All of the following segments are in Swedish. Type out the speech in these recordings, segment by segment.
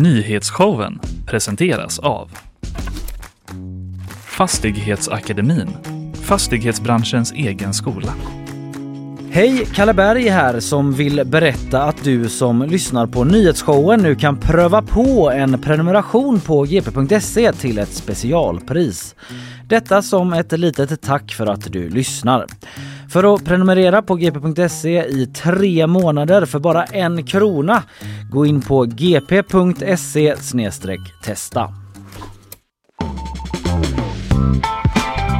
Nyhetsshowen presenteras av Fastighetsakademin, fastighetsbranschens egen skola. Hej, Kalle Berg här som vill berätta att du som lyssnar på nyhetsshowen nu kan pröva på en prenumeration på gp.se till ett specialpris. Detta som ett litet tack för att du lyssnar. För att prenumerera på gp.se i tre månader för bara en krona, gå in på gp.se testa.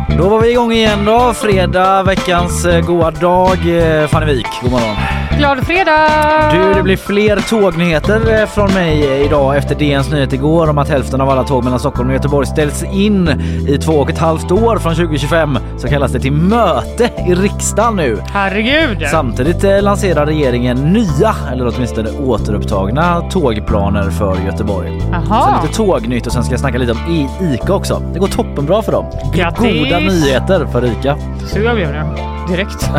Då var vi igång igen då. Fredag, veckans eh, goa dag. Eh, Fanny Wik, god morgon. Glad fredag! Du, det blir fler tågnyheter eh, från mig idag efter DNs nyhet igår om att hälften av alla tåg mellan Stockholm och Göteborg ställs in i två och ett halvt år från 2025. Så kallas det till möte i riksdagen nu. Herregud! Samtidigt lanserar regeringen nya, eller åtminstone återupptagna tågplaner för Göteborg. Så Jaha. lite tågnytt och sen ska jag snacka lite om ICA också. Det går toppenbra för dem. Grattis! Goda nyheter för ICA. Så jag blev det. Direkt.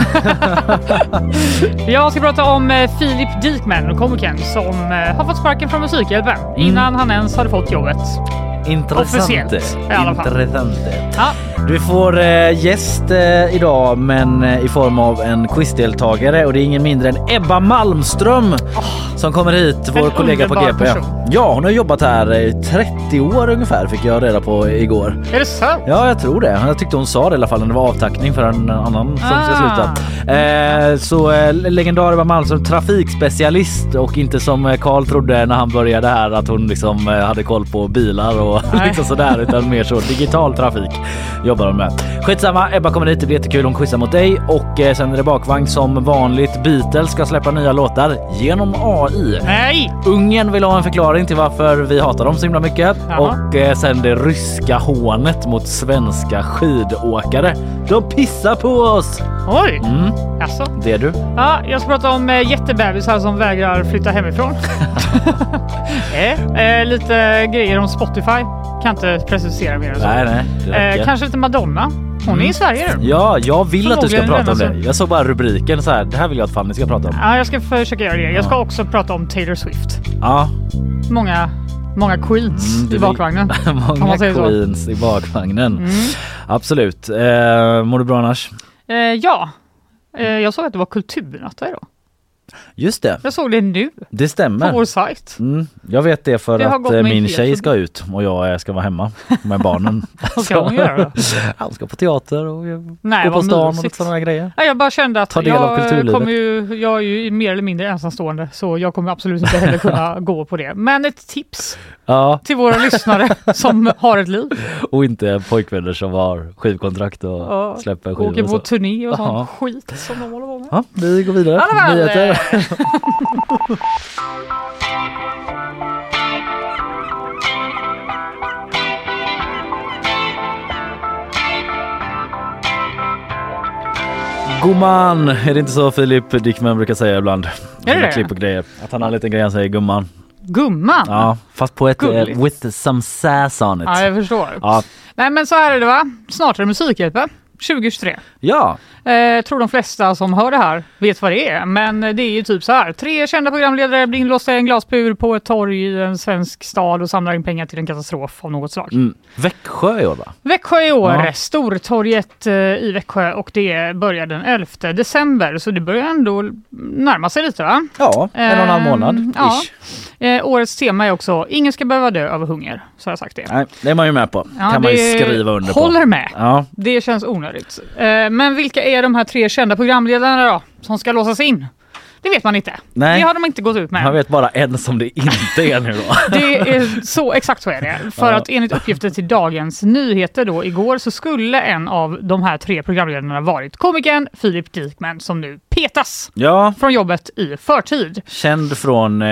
jag ska prata om eh, Filip Dikmen, komikern som eh, har fått sparken från Musikhjälpen innan han ens hade fått jobbet. Intressant. I alla fall. Intressant. Ja, Du får eh, gäst eh, idag men eh, i form av en quizdeltagare och det är ingen mindre än Ebba Malmström som kommer hit, vår kollega på GP. person. Ja, hon har jobbat här i 30 år ungefär fick jag reda på igår. är det sant? Ja, jag tror det. Jag tyckte hon sa det i alla fall när det var avtackning för en annan som ska Ah. sluta. Eh, så eh, legendar Ebba Malmström, trafikspecialist och inte som eh, Karl trodde när han började här att hon liksom eh, hade koll på bilar och Liksom sådär utan mer så digital trafik jobbar hon med. Skitsamma, Ebba kommer hit, det blir jättekul. Hon quizar mot dig och eh, sen är det bakvagn som vanligt. Beatles ska släppa nya låtar genom AI. Nej! Ungern vill ha en förklaring till varför vi hatar dem så himla mycket. Jaha. Och eh, sen det ryska hånet mot svenska skidåkare. De pissar på oss! Oj! Mm, Alltså. det är du. Ja, jag ska prata om eh, jättebebisar som vägrar flytta hemifrån. eh, eh, lite grejer om Spotify. Kan inte precisera mer än så. Nej, nej. Det räcker. Mm. eh, kanske lite Madonna. Hon är i Sverige nu. Ja, jag vill att du ska Förmodligen prata om den det. som- Jag såg bara rubriken så här. Det här vill jag att Fanny ska prata om. Ja, jag ska försöka göra det. Jag ska också prata om Taylor Swift. Ja. Många, många queens Mm, i bakvagnen. Många man säger så. queens i bakvagnen. Mm. Absolut. Eh, mår du bra annars? Eh, ja, eh, jag såg att det var kulturnatt idag. Just det, Jag såg det nu det på stämmer. vår sajt. Mm, jag vet det för Det att eh, min tjej ska ut och jag eh, ska vara hemma med barnen. Vad ska hon göra? Han ska på teater och Nej, gå på stan och mysigt. lite sådana grejer. Ja, jag bara kände att jag, kommer ju, jag är ju mer eller mindre ensamstående så jag kommer absolut inte heller kunna gå på det. Men ett tips Ja, till våra lyssnare som har ett liv. och inte pojkvänner som har skivkontrakt och Ja, släpper skivor. Åker på turné och Jaha. sånt skit som de håller på med. Ja, vi går vidare. Alla Nyheter. Gumman, är det inte så Filip Dickman brukar säga ibland? Är det det? Klipp och grejer. Att han har en liten grej han säger gumman. Gumman! Ja, fast på ett eh, Gulligt. with some sass on it. Ja, jag förstår. Ja, Nej, men så här är det va? Snart är det Musikhjälpen 2023. ja, Eh, tror de flesta som hör det här vet vad det är, men det är ju typ så här. Tre kända programledare blir inlåsta i en glasbur på ett torg i en svensk stad och samlar in pengar till en katastrof av något slag. mm. Växjö i år va? Växjö i år, Ja. Stortorget eh, i Växjö och det börjar den 11 december så det börjar ändå närma sig lite va? Ja, en och en halv månad. Ehm, ja. ish. Eh, årets tema är också Ingen ska behöva dö av hunger, så har jag sagt det. Nej, det är man ju med på. Ja, kan man ju skriva under på. Håller med. Ja, Det känns onödigt. Eh, men vilka är de här tre kända programledarna då, som ska låsas in? Det vet man inte. Nej. Det har de inte gått ut med. man vet bara en som det inte är nu då. Det är så, exakt så är det. För Ja. att enligt uppgifter till Dagens Nyheter då igår så skulle en av de här tre programledarna varit komikern Filip Dikmen som nu petas Ja, från jobbet i förtid. känd från eh,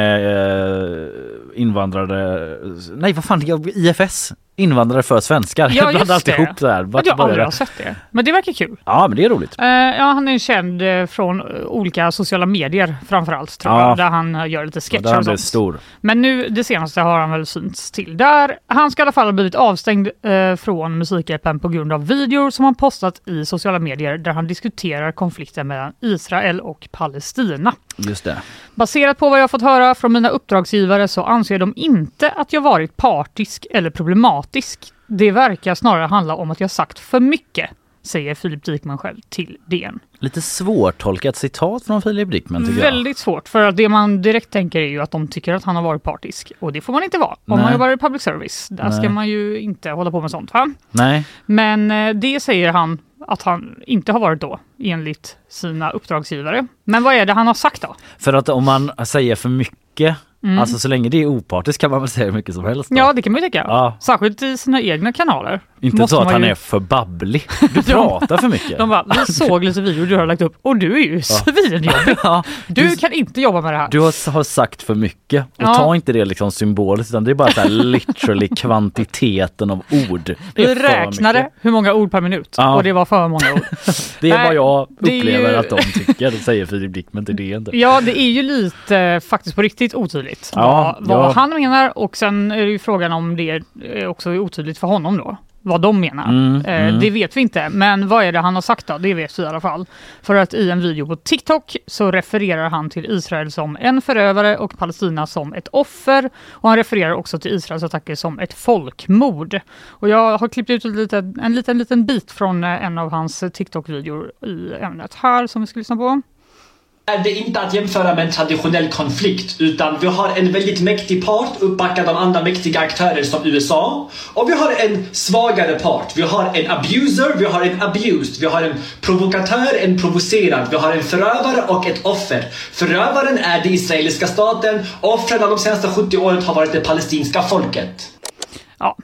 invandrare... Nej, vad fan, jag- IFS. Invandrare för svenskar. Ja, Jag blandar alltid det. det här. Vart jag aldrig har sett det. Men det verkar kul. Ja men det är roligt. Eh, ja, han är känd eh, från eh, olika sociala medier framförallt tror Ja. jag, där han gör lite Där sketcher han och sånt. stor. Men nu det senaste har han väl synts till. Där han ska i alla fall ha blivit avstängd eh, från Musikhjälpen på grund av videor som han postat i sociala medier där han diskuterar konflikten mellan Israel och Palestina. Just det. Baserat på vad jag fått höra från mina uppdragsgivare så anser de inte att jag varit partisk eller problematisk. Det verkar snarare handla om att jag sagt för mycket, säger Filip Dikman själv till DN. Lite svårtolkat citat från Filip Dickman tycker jag. Väldigt svårt, för att det man direkt tänker är ju att de tycker att han har varit partisk. Och det får man inte vara om Nej. man jobbar i public service. Där ska Nej. man ju inte hålla på med sånt. Va? Nej, Men eh, det säger han att han inte har varit då, enligt sina uppdragsgivare. Men vad är det han har sagt då? för att om man säger för mycket, Mm. alltså så länge det är opartiskt kan man väl säga hur mycket som helst. Då. Ja, det kan man ju tycka. Ja. Särskilt i sina egna kanaler. Inte så att han ju- är för babblig. Du pratar för mycket. De bara, vi såg lite videor du har lagt upp och du är ju svinjobbig. ja, Du du, kan inte jobba med det här. du har, har sagt för mycket. Och Ja. ta inte det liksom symboliskt utan det är bara så här literally kvantiteten av ord. Vi för räknade hur många ord per minut Ja. och det var för många ord. Det är vad jag upplever ju- att de tycker, säger Filip Dickman till DN. Ja, det är ju lite eh, faktiskt på riktigt otydligt vad, vad han menar och sen är det ju frågan om det är också är otydligt för honom då. Vad de menar. Mm, eh, mm. Det vet vi inte, men vad är det han har sagt då? Det vet vi i alla fall. För att i en video på TikTok så refererar han till Israel som en förövare och Palestina som ett offer. Och han refererar också till Israels attacker som ett folkmord. Och jag har klippt ut en liten, en liten, liten bit från eh, en av hans TikTok-videor i ämnet här som vi ska lyssna på är det inte att jämföra med en traditionell konflikt utan vi har en väldigt mäktig part uppbackad av andra mäktiga aktörer som USA och vi har en svagare part. Vi har en abuser, vi har en abused, vi har en provokatör, en provocerad, vi har en förövare och ett offer. Förövaren är den israeliska staten, offren av de senaste 70 åren har varit det palestinska folket. Ja,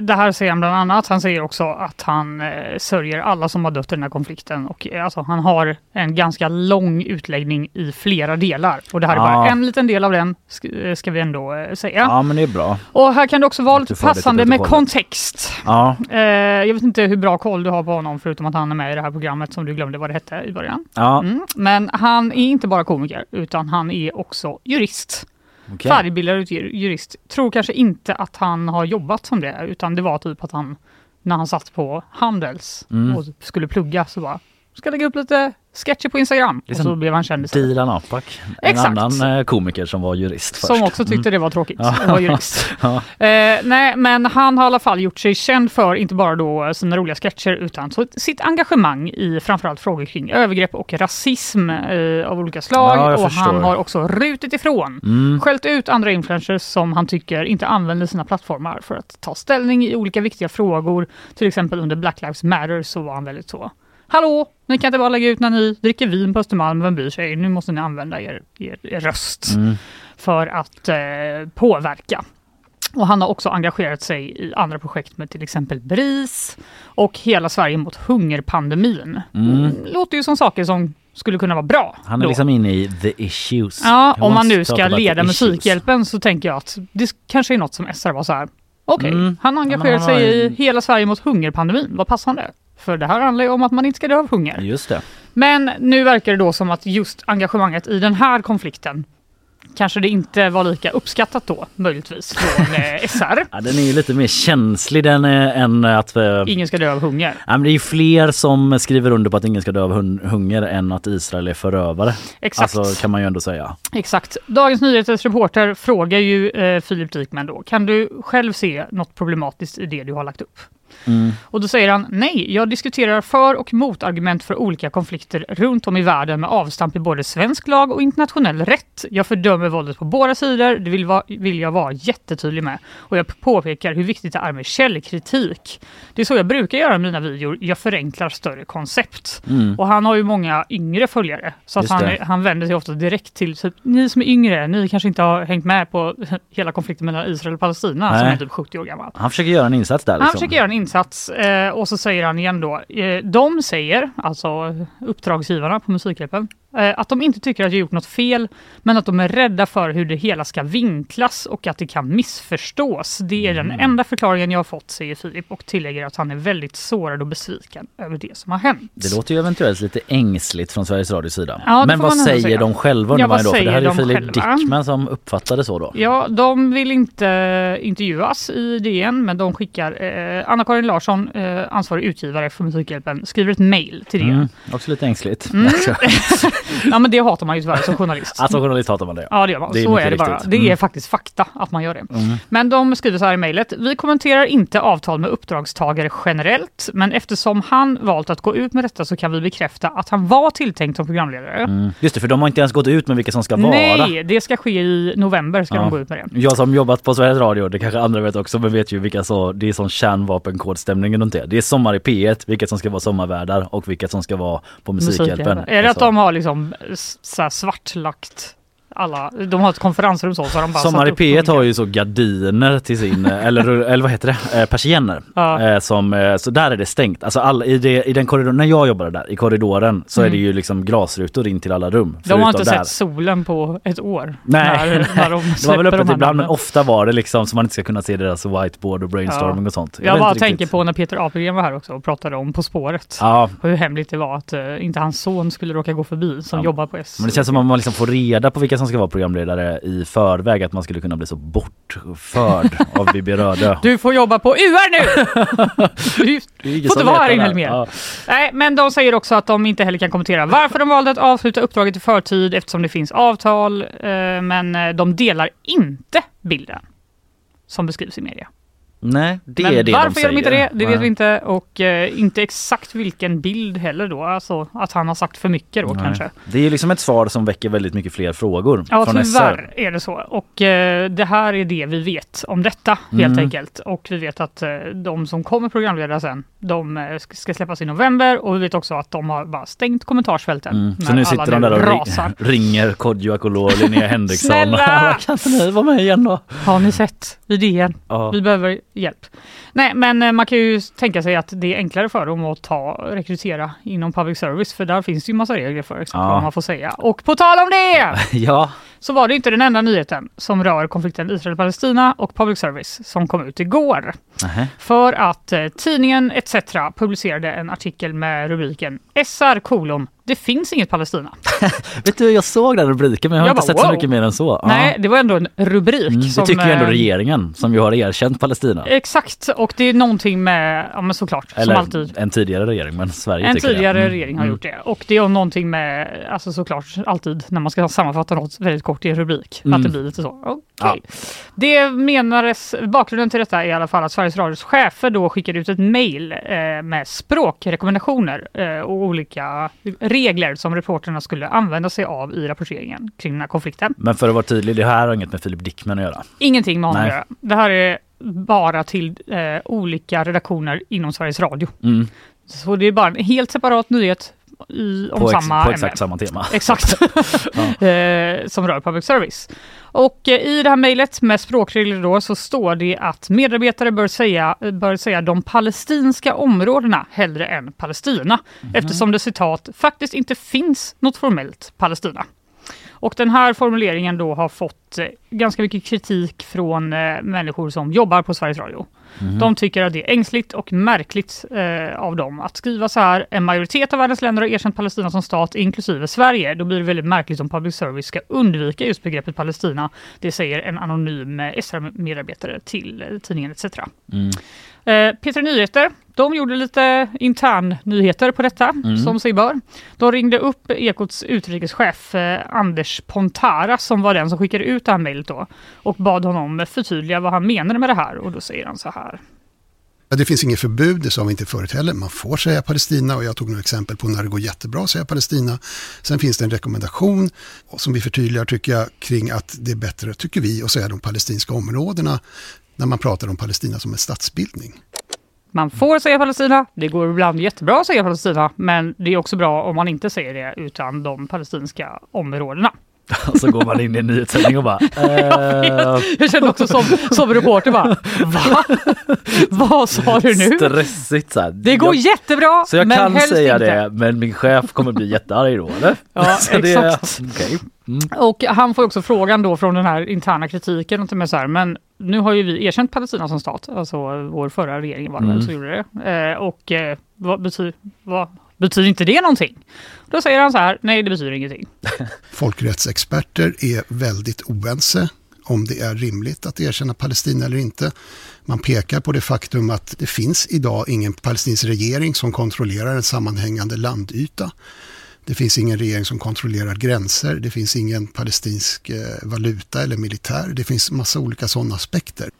det här säger han bland annat. Han säger också att han eh, sörjer alla som har dött i den här konflikten och eh, alltså, han har en ganska lång utläggning i flera delar. Och det här är bara en liten del av den, eh, ska vi ändå eh, säga. Ja men det är bra. Och här kan det också vara lite passande med kontext. Ja, Eh, jag vet inte hur bra koll du har på honom förutom att han är med i det här programmet som du glömde vad det hette i början. ja Mm. Men han är inte bara komiker utan han är också jurist. Okej. Färdigutbildad jur- jurist. Tror kanske inte att han har jobbat som det utan det var typ att han när han satt på Handels Mm. och skulle plugga så bara ska lägga upp lite sketcher på Instagram och Liksom så blev han känd istället. Dilan Apak, en annan eh, komiker som var jurist först. Som också tyckte det var tråkigt att vara jurist. Ja. Eh, nej, men han har i alla fall gjort sig känd för inte bara då sina roliga sketcher utan så sitt engagemang i framförallt frågor kring övergrepp och rasism eh, av olika slag. Ja, och förstår. han har också rutit ifrån, Mm. skällt ut andra influencers som han tycker inte använder sina plattformar för att ta ställning i olika viktiga frågor. Till exempel under Black Lives Matter så var han väldigt så Hallå, ni kan inte bara lägga ut när ni dricker vin på Östermalm, vem bryr sig? Nu måste ni använda er, er, er röst Mm. för att eh, påverka. Och han har också engagerat sig i andra projekt med till exempel BRIS och Hela Sverige mot hungerpandemin. Mm. Låter ju som saker som skulle kunna vara bra. Han är då. liksom inne i the issues. Ja, om man nu ska leda. Musikhjälpen så tänker jag att det kanske är något som SR var så här. Okej, Mm. han han har sig i Hela Sverige mot hungerpandemin. Vad passande. För det här handlar ju om att man inte ska dö av hunger. Just det. Men nu verkar det då som att just engagemanget i den här konflikten kanske det inte var lika uppskattat då, möjligtvis, från eh, SR. Ja, den är ju lite mer känslig den eh, än att... Eh, Ingen ska dö av hunger. ja, men det är ju fler som skriver under på att ingen ska dö av hun- hunger än att Israel är förövare. Exakt. Alltså kan man ju ändå säga. Exakt. Dagens Nyheters reporter frågar ju eh, Filip Dikman då, kan du själv se något problematiskt i det du har lagt upp? Mm. Och då säger han nej, jag diskuterar för och motargument för olika konflikter runt om i världen med avstamp i både svensk lag och internationell rätt. Jag fördömer våldet på båda sidor, det vill, va- vill jag vara jättetydlig med. Och jag påpekar hur viktigt det är med källkritik. Det är så jag brukar göra i mina videor, jag förenklar större koncept. Mm. Och han har ju många yngre följare, så att han, han vänder sig ofta direkt till typ, ni som är yngre, ni kanske inte har hängt med på hela konflikten mellan Israel och Palestina som Nej. är typ 70 år gammal. Han försöker göra en insats där liksom. Han försöker göra en insats eh, och så säger han igen då, eh, de säger, alltså uppdragsgivarna på Musikhjälpen, att de inte tycker att jag gjort något fel, men att de är rädda för hur det hela ska vinklas och att det kan missförstås. Det är den Mm. enda förklaringen jag har fått, säger Filip och tillägger att han är väldigt sårad och besviken över det som har hänt. Det låter ju eventuellt lite ängsligt från Sveriges Radios sida. Ja, Men vad säger säga. de själva Ja, vad då? För det här är ju Filip själva? Dickman som uppfattade så då. Ja, de vill inte intervjuas i DN, men de skickar eh, Anna-Karin Larsson, eh, ansvarig utgivare för Musikhjälpen, skriver ett mejl till DN. Mm, också lite ängsligt. Mm. Ja, men det hatar man ju tyvärr som journalist. alltså journalist hatar man det. Ja, det gör man. Det så är det bara. Det är Mm. faktiskt fakta att man gör det. Mm. Men de skriver så här i mejlet. Vi kommenterar inte avtal med uppdragstagare generellt, men eftersom han valt att gå ut med detta så kan vi bekräfta att han var tilltänkt som programledare. Mm. Just det, för de har inte ens gått ut med vilka som ska vara. Nej, det ska ske i november ska Ja. de gå ut med det. Jag som jobbat på Sveriges Radio, det kanske andra vet också, men vet ju vilka så, det är sån kärnvapenkodstämning runt det. Det är Sommar i P1, vilka som ska vara sommarvärdar och vilka som ska vara på Musikhjälpen. Är det att Alltså, de har liksom liksom så här svartlagt alla, de har ett konferensrum så, så de bara Sommar i satt upp P1 olika- har ju så gardiner till sin, eller, eller vad heter det, eh, persienner. Ja. Eh, som, eh, så där är det stängt. Alltså all, i, det, i den korridoren, när jag jobbade där, i korridoren, så är det ju liksom glasrutor in till alla rum. Mm. De har inte där. sett solen på ett år. Nej, när, när de det var väl de öppet ibland men ofta var det liksom så man inte ska kunna se deras whiteboard och brainstorming Ja. och sånt. Jag vet bara tänker riktigt. på när Peter Apelgren var här också och pratade om På spåret. Ja, Och hur hemligt det var att inte hans son skulle råka gå förbi som Ja. jobbar på S. men det känns som att man liksom får reda på vilka som ska vara programledare i förväg, att man skulle kunna bli så bortförd av Bibi Rödö. Du får jobba på UR nu! Du får som inte vara här där. mer. Ja. Nej, men de säger också att de inte heller kan kommentera varför de valde att avsluta uppdraget i förtid eftersom det finns avtal. Eh, men eh, de delar inte bilden som beskrivs i media. Nej, det men är det varför de gör säger. de inte det? Det vet Nej. vi inte och eh, inte exakt vilken bild heller då. Alltså att han har sagt för mycket då Nej. kanske. Det är liksom ett svar som väcker väldigt mycket fler frågor Ja, från SR. tyvärr är det så. Och eh, det här är det vi vet om detta helt Mm. enkelt. Och vi vet att eh, de som kommer programledare sen, de eh, sk- ska släppas i november och vi vet också att de har bara stängt kommentarsfälten. Mm. Så nu sitter de där och rasar. ringer Kodjo Akolor och Linnea Henriksson. Snälla! kan inte ni vara med igen då? Har ni sett i DN? Ja. Vi behöver hjälp. Nej, men eh, man kan ju tänka sig att det är enklare för dem att ta rekrytera inom public service, för där finns ju massa regler för exakt Ja. vad man får säga. Och på tal om det! ja, så var det inte den enda nyheten som rör konflikten Israel-Palestina och public service som kom ut igår. Nähä. För att eh, tidningen ETC publicerade en artikel med rubriken SR kolon det finns inget Palestina. Vet du, jag såg den rubriken men jag har Jag inte bara, sett så wow. mycket mer än så. Ja. Nej, det var ändå en rubrik. Mm, det som, tycker ju ändå eh, regeringen som ju har erkänt Palestina. Exakt, och det är någonting med, ja men såklart, Eller som alltid. en tidigare regering men Sverige En tycker det. tidigare Mm, regering har mm. gjort det. Och det är någonting med, alltså såklart alltid när man ska sammanfatta något väldigt kort i en rubrik, Mm. att det blir lite så. Okej. Det menades, bakgrunden till detta är i alla fall att Sveriges Radios chefer då skickade ut ett mejl eh, med språkrekommendationer eh, och olika regler som reporterna skulle använda sig av i rapporteringen kring den här konflikten. Men för att vara tydlig, det här har inget med Filip Dickman att göra. Ingenting med honom att Nej. göra. Det här är bara till eh, olika redaktioner inom Sveriges Radio. Mm. Så det är bara en helt separat nyhet i, om På, ex, samma på ämne. exakt samma tema. Exakt. eh, som rör public service. Och eh, i det här mejlet med språkregler då så står det att medarbetare bör säga, bör säga de palestinska områdena hellre än Palestina. Eftersom det citat faktiskt inte finns något formellt Palestina. Och den här formuleringen då har fått eh, ganska mycket kritik från eh, människor som jobbar på Sveriges Radio. De tycker att det är ängsligt och märkligt eh, av dem att skriva så här. En majoritet av världens länder har erkänt Palestina som stat, inklusive Sverige. Då blir det väldigt märkligt om public service ska undvika just begreppet Palestina. Det säger en anonym eh, SR-medarbetare till eh, tidningen ETC. Mm. Eh, Peter Nyheter, de gjorde lite intern nyheter på detta, Mm. som sig bör. De ringde upp Ekots utrikeschef eh, Anders Pontara, som var den som skickade ut det här mejlet då, och bad honom förtydliga vad han menade med det här. Och då säger han så här. Det finns inget förbud, det sa vi inte förut heller. Man får säga Palestina och jag tog några exempel på när det går jättebra att säga Palestina. Sen finns det en rekommendation som vi förtydligar tycker jag kring att det är bättre, tycker vi, att säga de palestinska områdena när man pratar om Palestina som en statsbildning. Man får säga Palestina, det går ibland jättebra att säga Palestina, men det är också bra om man inte säger det utan de palestinska områdena. Och så går man in i en nyhetssändning och bara eh, Jag kände också som, som reporter bara, va? Vad sa du nu? stressigt så här. Det går jag, jättebra, Så jag men kan säga inte. det men min chef kommer bli jättearg då eller? Ja, Så det- exakt. Okej. Och han får också frågan då från den här interna kritiken, och till mig så här, men nu har ju vi erkänt Palestina som stat, alltså vår förra regering var det Mm. väl som gjorde det. Eh, och eh, vad, betyder, vad betyder inte det någonting? Då säger han så här, nej det betyder ingenting. Folkrättsexperter är väldigt oense om det är rimligt att erkänna Palestina eller inte. Man pekar på det faktum att det finns idag ingen palestinsk regering som kontrollerar en sammanhängande landyta. Det finns ingen regering som kontrollerar gränser. Det finns ingen palestinsk eh, valuta eller militär. Det finns massa olika sådana aspekter.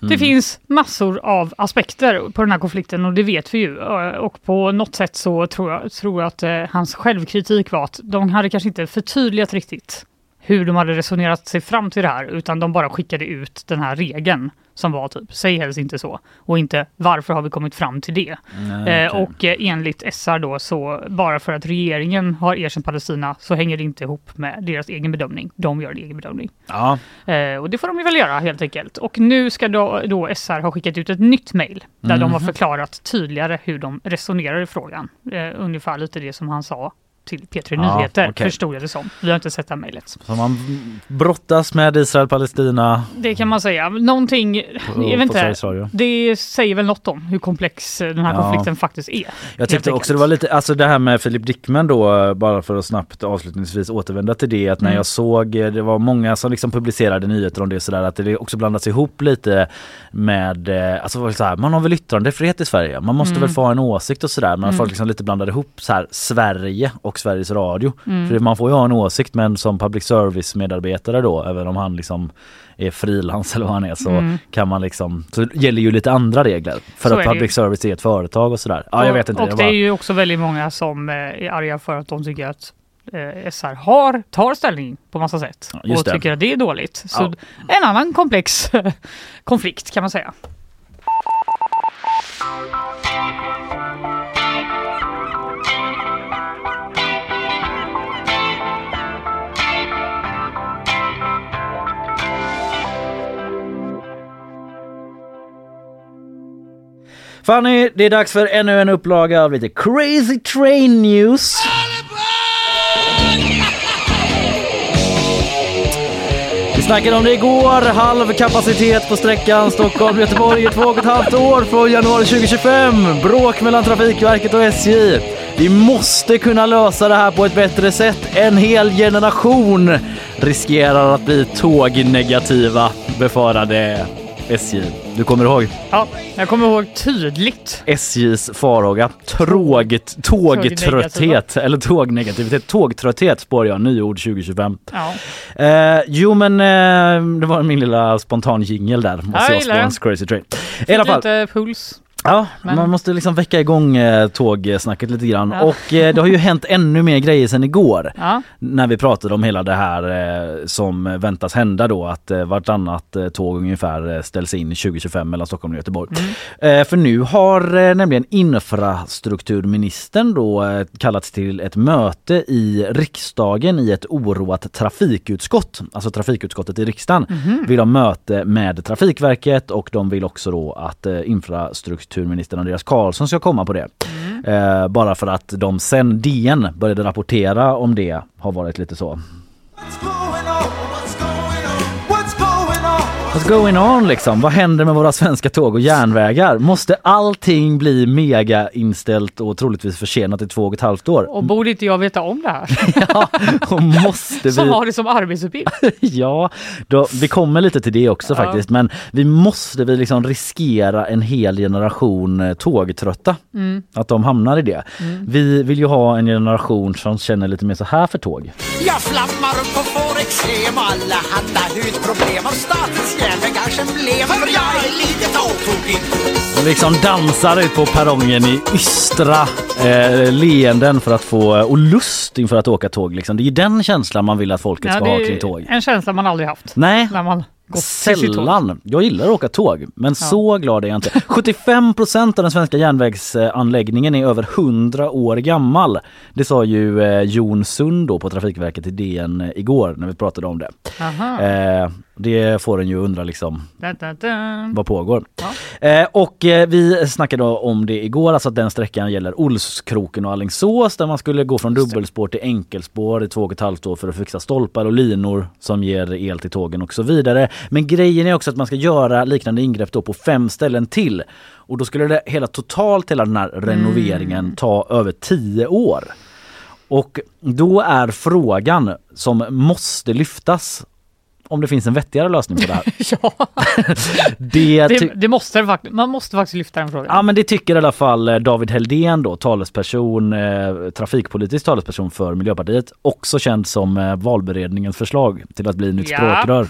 Det finns massor av aspekter på den här konflikten och det vet vi ju. Eh, Och på något sätt så tror jag, tror jag att eh, hans självkritik var att de hade kanske inte förtydligat riktigt hur de hade resonerat sig fram till det här, utan de bara skickade ut den här regeln som var typ, säg helst inte så, och inte varför har vi kommit fram till det? Nej, Eh, okej. och eh, enligt SR då, så bara för att regeringen har erkänt Palestina så hänger det inte ihop med deras egen bedömning. De gör en egen bedömning. Ja, Eh, och det får de väl göra helt enkelt. Och nu ska då, då SR ha skickat ut ett nytt mejl där de har Mhm. förklarat tydligare hur de resonerar i frågan. Ungefär lite det som han sa till P3 Ja, Nyheter, okej. förstod jag det som. Vi har inte sett det här mejlet. så man brottas med Israel-Palestina Det kan man säga. Någonting, på, jag vet inte, det säger väl något om hur komplex eh, den här Ja. konflikten faktiskt är. Jag tyckte också det var lite, alltså det här med Filip Dickman då, bara för att snabbt avslutningsvis återvända till det, att när Mm. jag såg, eh, det var många som liksom publicerade nyheter om det sådär, att det också blandats ihop lite med, eh, alltså så här, man har väl yttrandefrihet i Sverige, man måste Mm. väl få ha en åsikt och sådär, men Mm. folk liksom lite blandade ihop så här Sverige och Sveriges Radio. Mm. För man får ju ha en åsikt men som public service medarbetare då, även om han liksom är frilans eller vad han är så Mm. kan man liksom, så gäller ju lite andra regler. För Så att public service är ett företag och sådär. Ja jag Och- vet inte. Och det bara- är ju också väldigt många som eh, är arga för att de tycker att eh, SR har, tar ställning på massa sätt just och det. tycker att det är dåligt. Så Ja. en annan komplex konflikt kan man säga. Fanny, det är dags för ännu en upplaga av lite crazy train news. Vi snackade om det igår, halv kapacitet på sträckan Stockholm-Göteborg i två och ett halvt år från januari 2025. Bråk mellan Trafikverket och SJ. Vi måste kunna lösa det här på ett bättre sätt. En hel generation riskerar att bli tågnegativa, befarade SJ. Du kommer ihåg? Ja, jag kommer ihåg tydligt. SJs farhåga. Tråget, tågtrötthet, eller tågnegativitet. Tågtrötthet spår jag, nyord 2025. Ja. Eh, jo men eh, det var min lilla spontan jingel där. Måste jag jag gillar spåra en crazy train. I alla fall, Lite puls. Ja, men- man måste liksom väcka igång eh, tågsnacket lite grann. Ja. Och eh, det har ju hänt ännu mer grejer sedan igår. Ja. När vi pratade om hela det här eh, som väntas hända då att eh, vartannat eh, tåg ungefär ställs in 2025 mellan Stockholm och Göteborg. Mm. För nu har nämligen infrastrukturministern då kallats till ett möte i riksdagen i ett oroat trafikutskott. Alltså trafikutskottet i riksdagen Mhm. vill ha möte med Trafikverket och de vill också då att eh, kulturministern Andreas Karlsson ska komma på det. Mm. Eh, bara för att de sen DN började rapportera om det har varit lite så. What's going on liksom? Vad händer med våra svenska tåg och järnvägar? Måste allting bli mega inställt och troligtvis försenat i två och ett halvt år? Och borde inte jag veta om det här? Ja, och måste Som vi... har det som arbetsuppgift. Ja, då, vi kommer lite till det också Ja. faktiskt men vi måste vi liksom riskera en hel generation eh, tågtrötta? Mm. Att de hamnar i det. Vi vill ju ha en generation som känner lite mer så här för tåg. Jag flammar upp och får eksem och alla handa hudproblem och statens järnvägars emblem för jag är lite tågtokig. Liksom dansar ut på perrongen i ystra eh, leenden för att få, och lust inför att åka tåg liksom. Det är ju den känslan man vill att folket Ja, ska det ha kring tåg. en känsla man aldrig haft Nej, när man Sällan. Jag gillar att åka tåg, men så glad är jag inte. 75% av den svenska järnvägsanläggningen är över 100 år gammal. Det sa ju eh, Jon Sund då på Trafikverket i DN eh, igår när vi pratade om det. Eh, det får en ju undra liksom Da, da, da. vad pågår. Eh, och eh, vi snackade om det igår, alltså att den sträckan gäller Olskroken och Alingsås där man skulle gå från dubbelspår till enkelspår i två och ett halvt år för att fixa stolpar och linor som ger el till tågen och så vidare. Men grejen är också att man ska göra liknande ingrepp då på fem ställen till. Och då skulle det hela totalt, hela den här renoveringen ta över tio år. Och då är frågan som måste lyftas om det finns en vettigare lösning på det här. ja, Det, det, det måste faktiskt. Man måste faktiskt lyfta den frågan. Ja men det tycker i alla fall eh, David Heldén då, talesperson, eh, trafikpolitisk talesperson för Miljöpartiet. Också känd som eh, valberedningens förslag till att bli nytt Ja. språkrör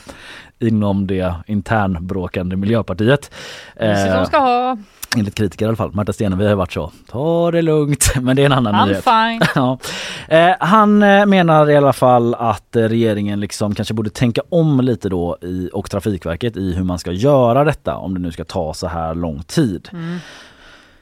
inom det internbråkande Miljöpartiet. Eh, de ska ha. enligt kritiker i alla fall. Marta Stenevi har varit så. Ta det lugnt. Men det är en annan I'm nyhet. fine. Ja. Eh, han eh, menar i alla fall att eh, regeringen liksom kanske borde tänka om lite då i, och Trafikverket i hur man ska göra detta om det nu ska ta så här lång tid.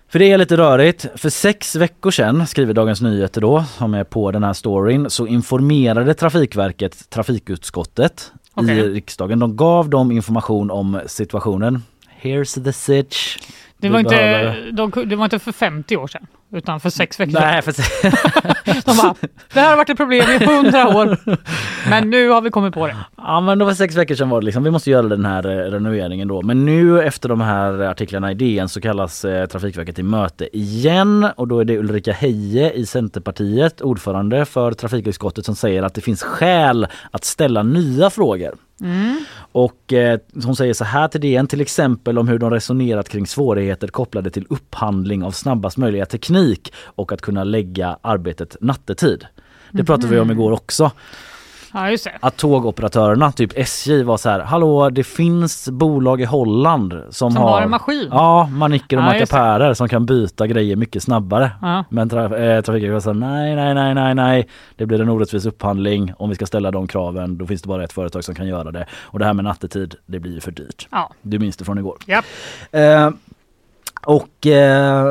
För det är lite rörigt. För sex veckor sedan, skriver Dagens Nyheter då, som är på den här storyn, så informerade Trafikverket trafikutskottet i Okej. riksdagen. De gav dem information om situationen. Here's the sitch. Det var, inte, de, det var inte för 50 år sedan, utan för sex veckor sedan. Nej, för De bara, det här har varit ett problem i 100 år, men nu har vi kommit på det. Ja men det var sex veckor sedan var det liksom, vi måste göra den här eh, renoveringen då. Men nu efter de här artiklarna i DN så kallas eh, Trafikverket till möte igen och då är det Ulrika Heie i Centerpartiet, ordförande för trafikutskottet som säger att det finns skäl att ställa nya frågor. Och eh, hon säger så här till DN till exempel om hur de resonerat kring svårigheter kopplade till upphandling av snabbast möjliga teknik och att kunna lägga arbetet nattetid. Det pratade vi om igår också Ja, just det. att tågoperatörerna, typ SJ var så här, hallå det finns bolag i Holland som, Som har en maskin. Ja, manicker och Ja, mackapärer som kan byta grejer mycket snabbare. Ja. Men tra- eh, Trafikverket här, nej, nej, nej, nej, nej, det blir en orättvis upphandling. Om vi ska ställa de kraven, då finns det bara ett företag som kan göra det. Och det här med nattetid, det blir för dyrt. Ja. Du minns det från igår. Japp. Eh, och eh,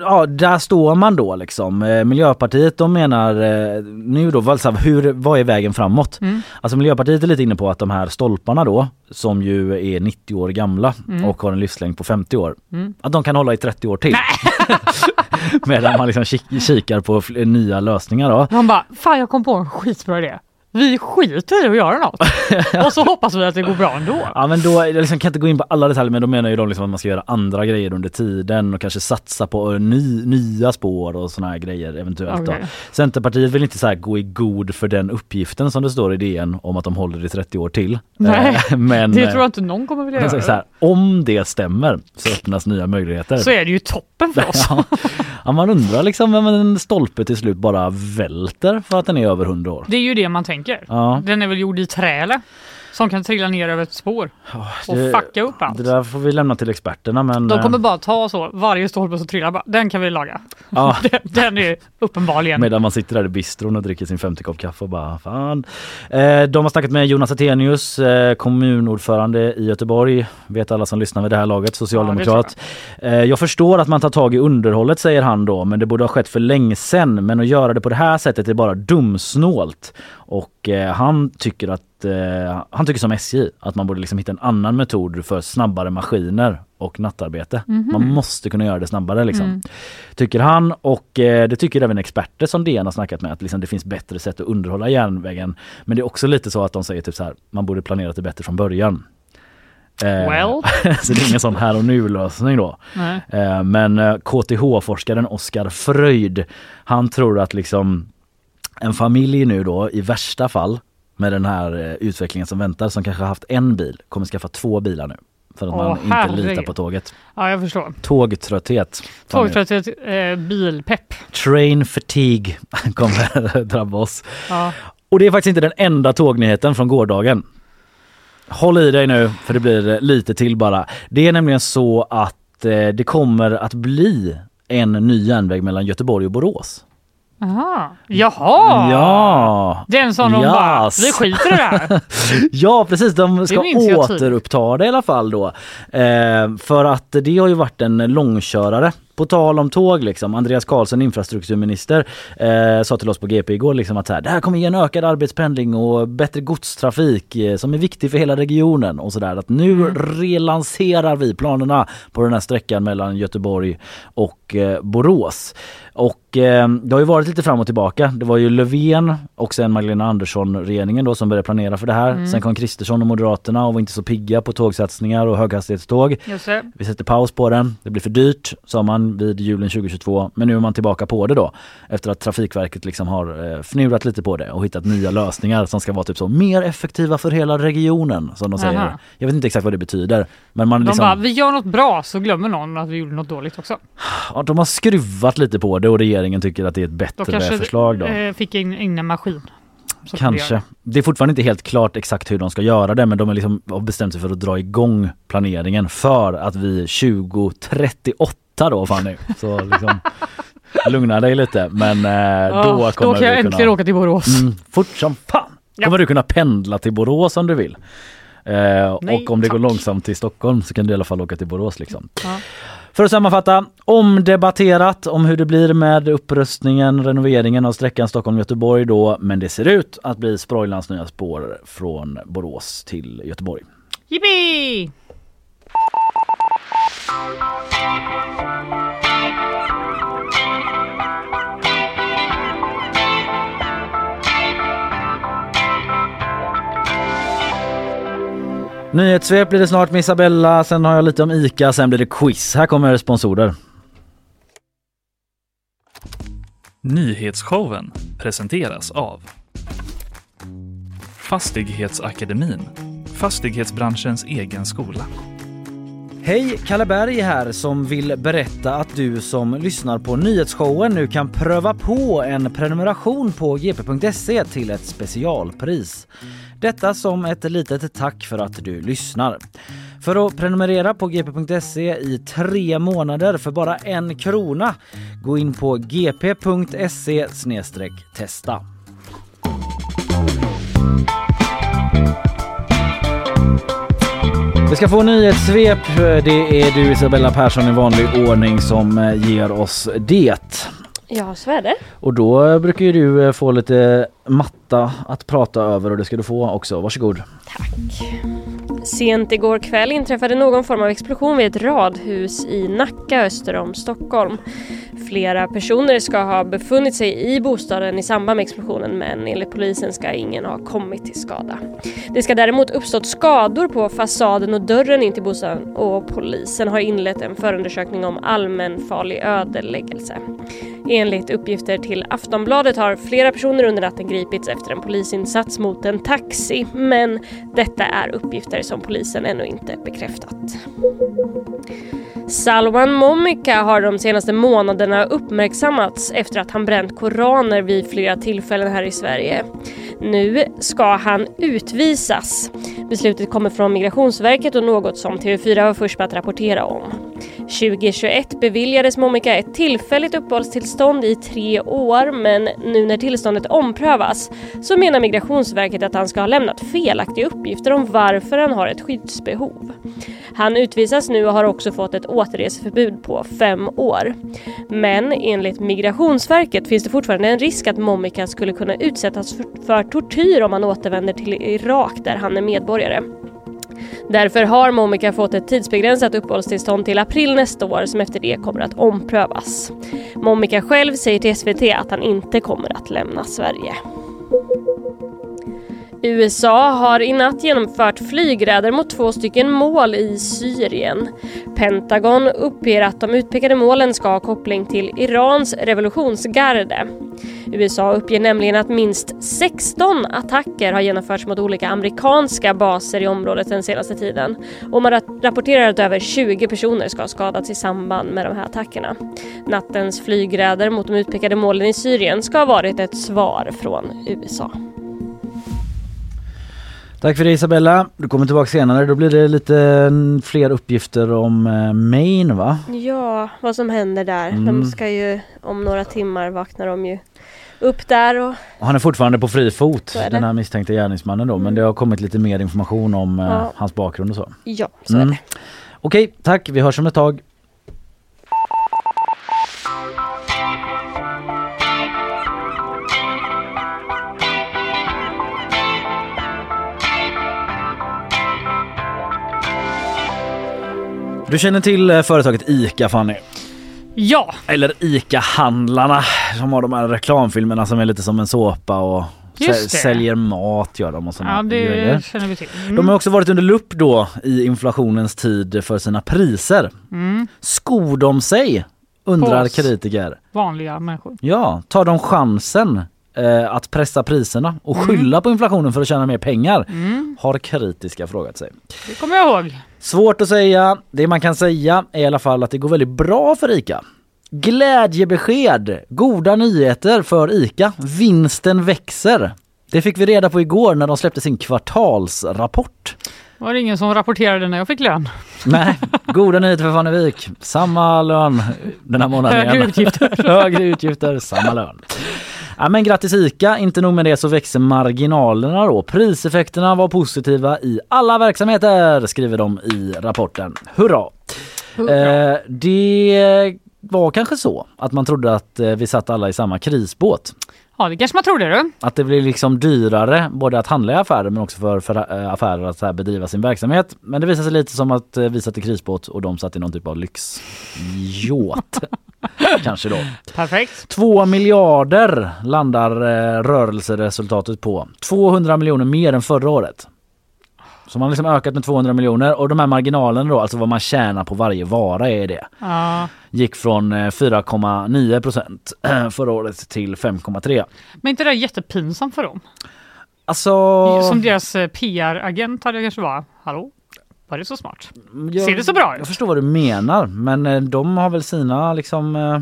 ja, där står man då liksom. Eh, Miljöpartiet de menar eh, nu då, alltså, hur, vad är vägen framåt? Mm. Alltså Miljöpartiet är lite inne på att de här stolparna då, som ju är 90 år gamla och har en livslängd på 50 år, Mm. att de kan hålla i 30 år till. Medan man liksom kik- kikar på nya lösningar då. De bara, fan jag kom på en skitbra idé. Vi skiter i att göra något. Och så hoppas vi att det går bra ändå. Ja men då, jag liksom kan inte gå in på alla detaljer men då menar ju de liksom att man ska göra andra grejer under tiden och kanske satsa på eh, ny, nya spår och såna här grejer eventuellt Okej. då. Centerpartiet vill inte så gå i god för den uppgiften som det står i DN om att de håller i 30 år till. Nej, Eh, men, Det eh, tror jag inte någon kommer vilja göra. så här, om det stämmer så öppnas nya möjligheter. Så är det ju toppen för oss. ja. ja man undrar liksom om en stolpe till slut bara välter för att den är över 100 år. Det är ju det man tänker. Ja. Den är väl gjord i trä eller? Som kan trilla ner över ett spår och det- fucka upp allt. Det där får vi lämna till experterna men... De kommer eh, bara ta så, varje stolpe som trillar, bara, den kan vi laga. ja. Den, den är uppenbarligen... Medan man sitter där i bistron och dricker sin 50 kopp kaffe och bara fan. Eh, de har snackat med Jonas Attenius, eh, kommunordförande i Göteborg. Vet alla som lyssnar vid det här laget, socialdemokrat. eh, jag förstår att man tar tag i underhållet säger han då, men det borde ha skett för länge sedan. Men att göra det på det här sättet är bara dumsnålt. Och eh, han tycker att eh, han tycker som SJ att man borde liksom hitta en annan metod för snabbare maskiner och nattarbete. Man måste kunna göra det snabbare liksom. Tycker han och eh, det tycker även experter som DN har snackat med att liksom, det finns bättre sätt att underhålla järnvägen. Men det är också lite så att de säger typ så här, man borde planerat det bättre från början. Eh, Well. så det är ingen sån här och nu lösning då. Nej. Eh, Men eh, KTH-forskaren Oskar Fröjd, han tror att liksom en familj nu då i värsta fall med den här eh, utvecklingen som väntar som kanske har haft en bil kommer skaffa två bilar nu. För att Åh, man inte herregud. litar på tåget. Ja, jag förstår. Tågtrötthet. Tågtrötthet, eh, bilpepp. Train fatigue kommer drabba oss. Ja. Och det är faktiskt inte den enda tågnyheten från gårdagen. Håll i dig nu för det blir eh, lite till bara. Det är nämligen så att eh, det kommer att bli en ny järnväg mellan Göteborg och Borås. Aha. Jaha! Ja! Den som de bara, Yes. vi skiter i det här. Ja precis, de ska jag tydligt. återuppta det i alla fall då. Eh, för att det har ju varit en långkörare. På tal om tåg liksom, Andreas Karlsson infrastrukturminister eh, sa till oss på GP igår liksom att här, det här kommer ge en ökad arbetspendling och bättre godstrafik eh, som är viktig för hela regionen och sådär. Att nu Mm. relanserar vi planerna på den här sträckan mellan Göteborg och eh, Borås. Och det har ju varit lite fram och tillbaka. Det var ju Löfven och sen Magdalena Andersson regeringen då som började planera för det här. Mm. Sen kom Kristersson och Moderaterna och var inte så pigga på tågsatsningar och höghastighetståg. Det. Vi sätter paus på den. Det blir för dyrt sa man vid julen 2022. Men nu är man tillbaka på det då. Efter att Trafikverket liksom har eh, fnulat lite på det och hittat nya lösningar som ska vara typ så mer effektiva för hela regionen som de säger. Aha. Jag vet inte exakt vad det betyder. Men man De liksom, bara, vi gör något bra så glömmer någon att vi gjorde något dåligt också. ja, de har skruvat lite på det och regeringen tycker att det är ett Då bättre kanske förslag då. eh, fick in, in en maskin. Vi Kanske. Det är fortfarande inte helt klart exakt hur de ska göra det men de liksom har bestämt sig för att dra igång planeringen för att vi 2038 då Fanny. Så liksom lugna dig lite men eh, då Ja, kommer då kan jag du äntligen kunna åka till Borås. mm, fort som fan Ja. kommer du kunna pendla till Borås om du vill. Eh, Nej, och om det går långsamt till Stockholm så kan du i alla fall åka till Borås liksom. Ja. För att sammanfatta, omdebatterat om hur det blir med upprustningen, renoveringen av sträckan Stockholm-Göteborg då, men det ser ut att bli Sproilans nya spår från Borås till Göteborg. Yippee! Nyhetssvep blir det snart med Isabella, sen har jag lite om ICA, sen blir det quiz. Här kommer sponsorer. Nyhetsshowen presenteras av Fastighetsakademin, fastighetsbranschens egen skola. Hej, Kalle Berg här som vill berätta att du som lyssnar på nyhetsshowen nu kan pröva på en prenumeration på gp.se till ett specialpris. Detta som ett litet tack för att du lyssnar. För att prenumerera på gp.se i tre månader för bara en krona, gå in på gp.se testa. Vi ska få nyhetssvep. Det är du Isabella Persson i vanlig ordning som eh, ger oss det. Ja, så är det. Och då brukar ju du eh, få lite matta att prata över och det ska du få också. Varsågod. Sent igår kväll inträffade någon form av explosion vid ett radhus i Nacka öster om Stockholm. Flera personer ska ha befunnit sig i bostaden i samband med explosionen men enligt polisen ska ingen ha kommit till skada. Det ska däremot uppstått skador på fasaden och dörren in till bostaden och polisen har inlett en förundersökning om allmänfarlig ödeläggelse. Enligt uppgifter till Aftonbladet har flera personer under natten gripits gripits efter en polisinsats mot en taxi men detta är uppgifter som polisen ännu inte bekräftat. Salwan Momika har de senaste månaderna uppmärksammats efter att han bränt koraner vid flera tillfällen här i Sverige. Nu ska han utvisas. Beslutet kommer från Migrationsverket och något som TV4 var först med att rapportera om. 2021 beviljades Momika ett tillfälligt uppehållstillstånd i tre år men nu när tillståndet omprövas så menar Migrationsverket att han ska ha lämnat felaktiga uppgifter om varför han har ett skyddsbehov. Han utvisas nu och har också fått ett återreseförbud på fem år. Men enligt Migrationsverket finns det fortfarande en risk att Momika skulle kunna utsättas för, för tortyr om han återvänder till Irak där han är medborgare. Därför har Momika fått ett tidsbegränsat uppehållstillstånd till april nästa år som efter det kommer att omprövas. Momika själv säger till SVT att han inte kommer att lämna Sverige. USA har i natt genomfört flygräder mot två stycken mål i Syrien. Pentagon uppger att de utpekade målen ska ha koppling till Irans revolutionsgarde. USA uppger nämligen att minst 16 attacker har genomförts mot olika amerikanska baser i området den senaste tiden. Och man rapporterar att över 20 personer ska ha skadats i samband med de här attackerna. Nattens flygräder mot de utpekade målen i Syrien ska ha varit ett svar från USA. Tack för det Isabella. Du kommer tillbaka senare. Då blir det lite mm, fler uppgifter om eh, Maine va? Ja, vad som händer där. Mm. De ska ju om några timmar vaknar de ju upp där och Och Han är fortfarande på fri fot den här misstänkta gärningsmannen då. Men Mm. det har kommit lite mer information om eh, Ja. hans bakgrund och så. ja, så Mm. är det. Okej, tack. Vi hörs om ett tag. Du känner till eh, företaget ICA Fanny? Ja, Eller ICA-handlarna som har de här reklamfilmerna som är lite som en såpa och säljer mat gör de och såna ja det grejer. känner vi till. Mm. De har också varit under lupp då i inflationens tid för sina priser. mm. Skor de sig? Undrar Pås. kritiker. Vanliga människor. Ja, tar de chansen eh, att pressa priserna och Mm. skylla på inflationen för att tjäna mer pengar? Mm. Har kritiska frågat sig. Det kommer jag ihåg. Svårt att säga. Det man kan säga är i alla fall att det går väldigt bra för ICA. Glädjebesked! Goda nyheter för ICA. Vinsten växer. Det fick vi reda på igår när de släppte sin kvartalsrapport. Var det ingen som rapporterade när jag fick lön? Nej, goda nyheter för Fannevik. Samma lön den här månaden Högre igen. utgifter. Högre utgifter, samma lön. Ja, men grattis ICA, inte nog med det så växer marginalerna då. Priseffekterna var positiva i alla verksamheter skriver de i rapporten. Hurra! Eh, det var kanske så att man trodde att eh, vi satt alla i samma krisbåt. Ja, det kanske man trodde du. Att det blir liksom dyrare både att handla i affärer men också för, för äh, affärer att här bedriva sin verksamhet. Men det visar sig lite som att äh, vi satt i krisbåt och de satt i någon typ av lyxyacht. Kanske då. Perfekt. Två miljarder landar äh, rörelseresultatet på. 200 miljoner mer än förra året. Så man har liksom ökat med 200 miljoner och de här marginalerna då, alltså vad man tjänar på varje vara är det. Ja. Gick från eh, 4,9 procent förra året till 5,3. Men inte det jättepinsamt för dem? Alltså... Som deras eh, PR-agent hade jag kanske var. Hallå? Var det så smart? Jag, Ser det så bra ut? Jag förstår vad du menar men eh, de har väl sina liksom eh,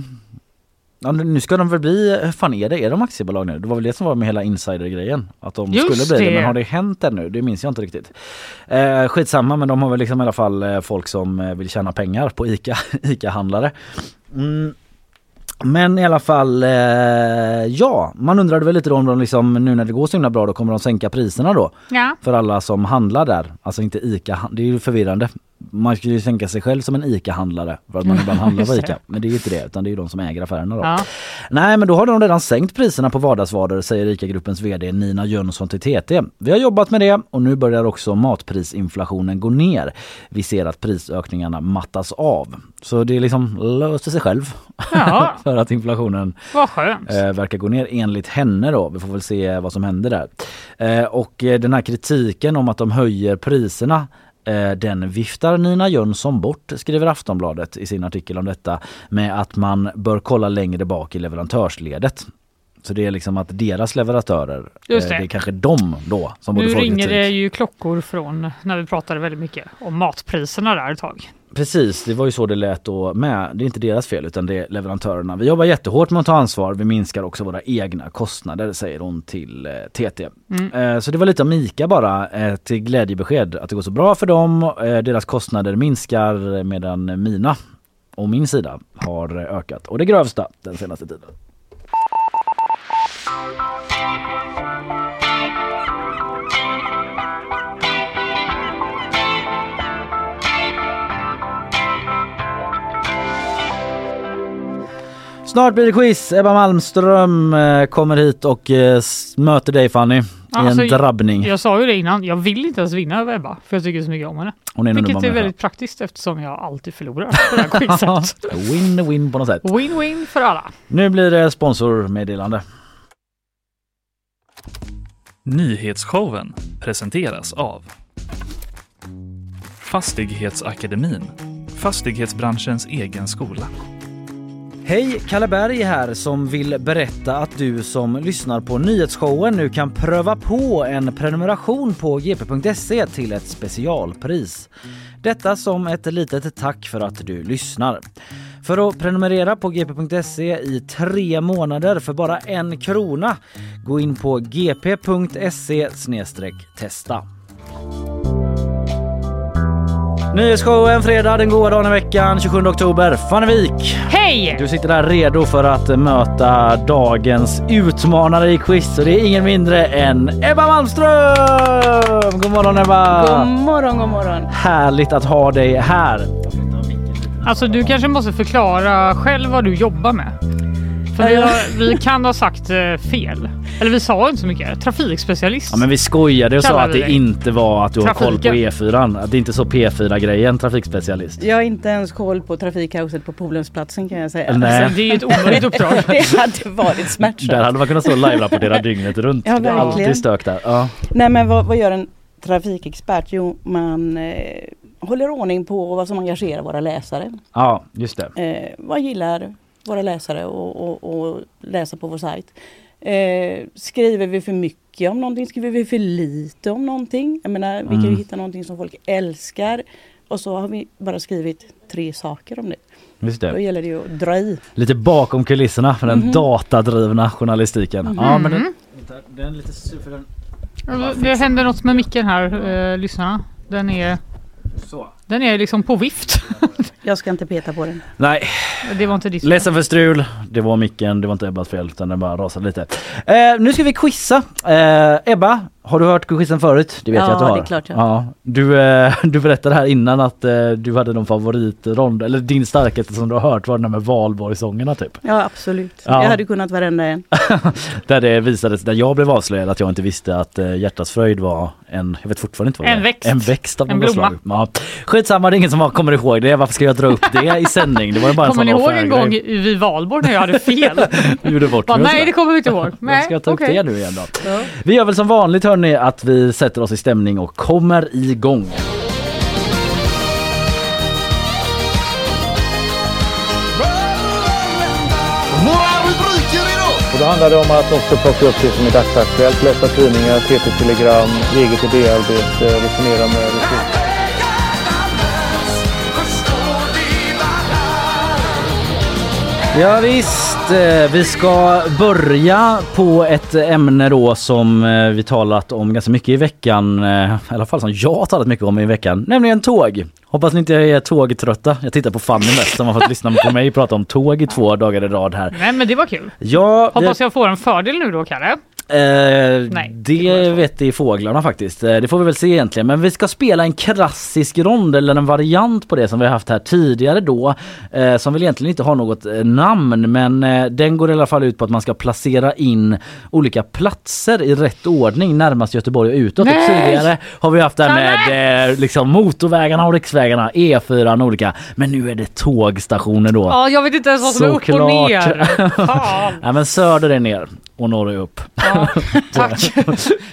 Ja, nu ska de väl bli, hur fan är det? Är de aktiebolag nu? Det var väl det som var med hela insidergrejen. Att de Just skulle bli det. Men har det hänt ännu? Det minns jag inte riktigt. Eh, skitsamma men de har väl liksom i alla fall eh, folk som vill tjäna pengar på ICA, ICA-handlare. Mm. Men i alla fall, eh, ja, man undrade väl lite då om de liksom, nu när det går så himla bra då kommer de sänka priserna då Ja. för alla som handlar där. Alltså inte ICA, det är ju förvirrande. Man skulle ju tänka sig själv som en ICA-handlare för att man ibland handlar på. ICA. Men det är ju inte det utan det är de som äger affärerna då. Ja. Nej men då har de redan sänkt priserna på vardagsvaror säger ICA-gruppens VD Nina Jönsson till TT. Vi har jobbat med det och nu börjar också matprisinflationen gå ner. Vi ser att prisökningarna mattas av. Så det liksom löser sig själv ja, för att inflationen eh, verkar gå ner enligt henne då. Vi får väl se vad som händer där. Eh, och eh, den här kritiken om att de höjer priserna Eh, den viftar Nina Jönsson bort, skriver Aftonbladet i sin artikel om detta, med att man bör kolla längre bak i leverantörsledet. Så det är liksom att deras leverantörer, Just eh, det. det är kanske de då som borde Nu få ringer det ju klockor från när vi pratade väldigt mycket om matpriserna där ett tag. Precis, det var ju så det lät då med. Det är inte deras fel utan det är leverantörerna. Vi jobbar jättehårt med att ta ansvar. Vi minskar också våra egna kostnader säger hon till eh, TT. Mm. Eh, så det var lite om ICA bara eh, till glädjebesked att det går så bra för dem. Eh, deras kostnader minskar medan mina och min sida har eh, ökat. Och det grövsta den senaste tiden. Snart blir det quiz. Ebba Malmström eh, kommer hit och eh, möter dig Fanny i Alltså, en drabbning. Jag sa ju det innan, jag vill inte ens vinna över Ebba för jag tycker så mycket om henne. Hon är Vilket är väldigt praktiskt eftersom jag alltid förlorar på det här quizet. Win-win på något sätt. Win-win för alla. Nu blir det sponsormeddelande. Nyhetsshowen presenteras av Fastighetsakademin, fastighetsbranschens egen skola. Hej, Kalle Berg här som vill berätta att du som lyssnar på nyhetsshowen nu kan pröva på en prenumeration på gp.se till ett specialpris. Detta som ett litet tack för att du lyssnar. För att prenumerera på gp.se i tre månader för bara en krona, gå in på gp.se testa. Nyhetsshowen fredag den goda dagen i veckan 27 oktober. Fannevik, Hej! du sitter där redo för att möta dagens utmanare i quiz och det är ingen mindre än Ebba Malmström! God morgon Ebba! God morgon, god morgon. Härligt att ha dig här. Alltså du kanske måste förklara själv vad du jobbar med. För vi, har, vi kan ha sagt eh, fel. Eller vi sa inte så mycket. Trafikspecialist. Ja men vi skojade och sa att det dig. inte var att du har koll på Trafiken. E4. Att det inte är så P4 grejen trafikspecialist. Jag har inte ens koll på trafikkaoset på Polhemsplatsen kan jag säga. Nej. Alltså, det är ett omöjligt uppdrag. det hade varit smärtsamt. Där hade man kunnat stå och live-rapportera dygnet runt. Ja, det är alltid stök där. Ja. Nej men vad, vad gör en trafikexpert? Jo, man eh, håller ordning på vad som engagerar våra läsare. ja, just det. Eh, vad gillar våra läsare och, och, och läsa på vår sajt? Eh, skriver vi för mycket om någonting? Skriver vi för lite om någonting? Jag menar, vi kan ju Mm. hitta någonting som folk älskar och så har vi bara skrivit tre saker om det. Just Då det. gäller det ju att dra i. Lite bakom kulisserna för den datadrivna journalistiken. Ja, men den, den är lite sur för den. Det händer något med micken här, eh, lyssnarna. Den är, så den är liksom på vift. Jag ska inte peta på den. Nej, Det var inte ditt ledsen för strul. Det var micken, det var inte Ebbas fel utan den bara rasade lite. Eh, nu ska vi quizza. Eh, Ebba, har du hört quizen förut? Det vet Ja, jag att du har. det är klart jag ja. Du, eh, du berättade här innan att eh, du hade någon favoritrond, eller din starkaste som du har hört var den där med valborgssångerna typ. Ja absolut. Ja. Jag hade kunnat varenda en. Där det visades, där jag blev avslöjad att jag inte visste att eh, hjärtats fröjd var en, jag vet fortfarande inte vad det En är. växt. En växt av En blomma. slag. Ja. Skitsamma, det är ingen som kommer ihåg det. Varför ska jag dra upp det i sändning? Det var bara en Kommer ni ihåg en gång grej. vid valborg när jag hade fel? Gjorde bort Bara, mig nej det kommer vi inte ihåg. Jag Nej, ska ta upp okej. det nu igen då. Vi gör väl som vanligt hörni att vi sätter oss i stämning och kommer igång. Och då handlar det om att också plocka upp det som är dagsaktuellt, läsa tidningar, TT-telegram, eget idéarbete, resonera med resurser. Ja, visst, eh, vi ska börja på ett ämne då som eh, vi talat om ganska mycket i veckan, eh, i alla fall som jag har talat mycket om i veckan, nämligen tåg. Hoppas ni inte är tågtrötta. Jag tittar på Fanny mest som har fått lyssna på mig prata om tåg i två dagar i rad här. Nej men det var kul. Ja, det- Hoppas jag får en fördel nu då Kalle. Eh, Nej, det vet i fåglarna faktiskt. Eh, Det får vi väl se egentligen. Men vi ska spela en klassisk rond eller en variant på det som vi har haft här tidigare då. Eh, som väl egentligen inte har något namn men eh, den går i alla fall ut på att man ska placera in olika platser i rätt ordning närmast Göteborg och utåt. Och Nej! tidigare har vi haft det här med liksom motorvägarna och riksvägarna, E4 och olika. Men nu är det tågstationer då. Ja, jag vet inte ens vad som är upp och ner. Fan. Nej men söder är ner och norr är upp. Ja, tack.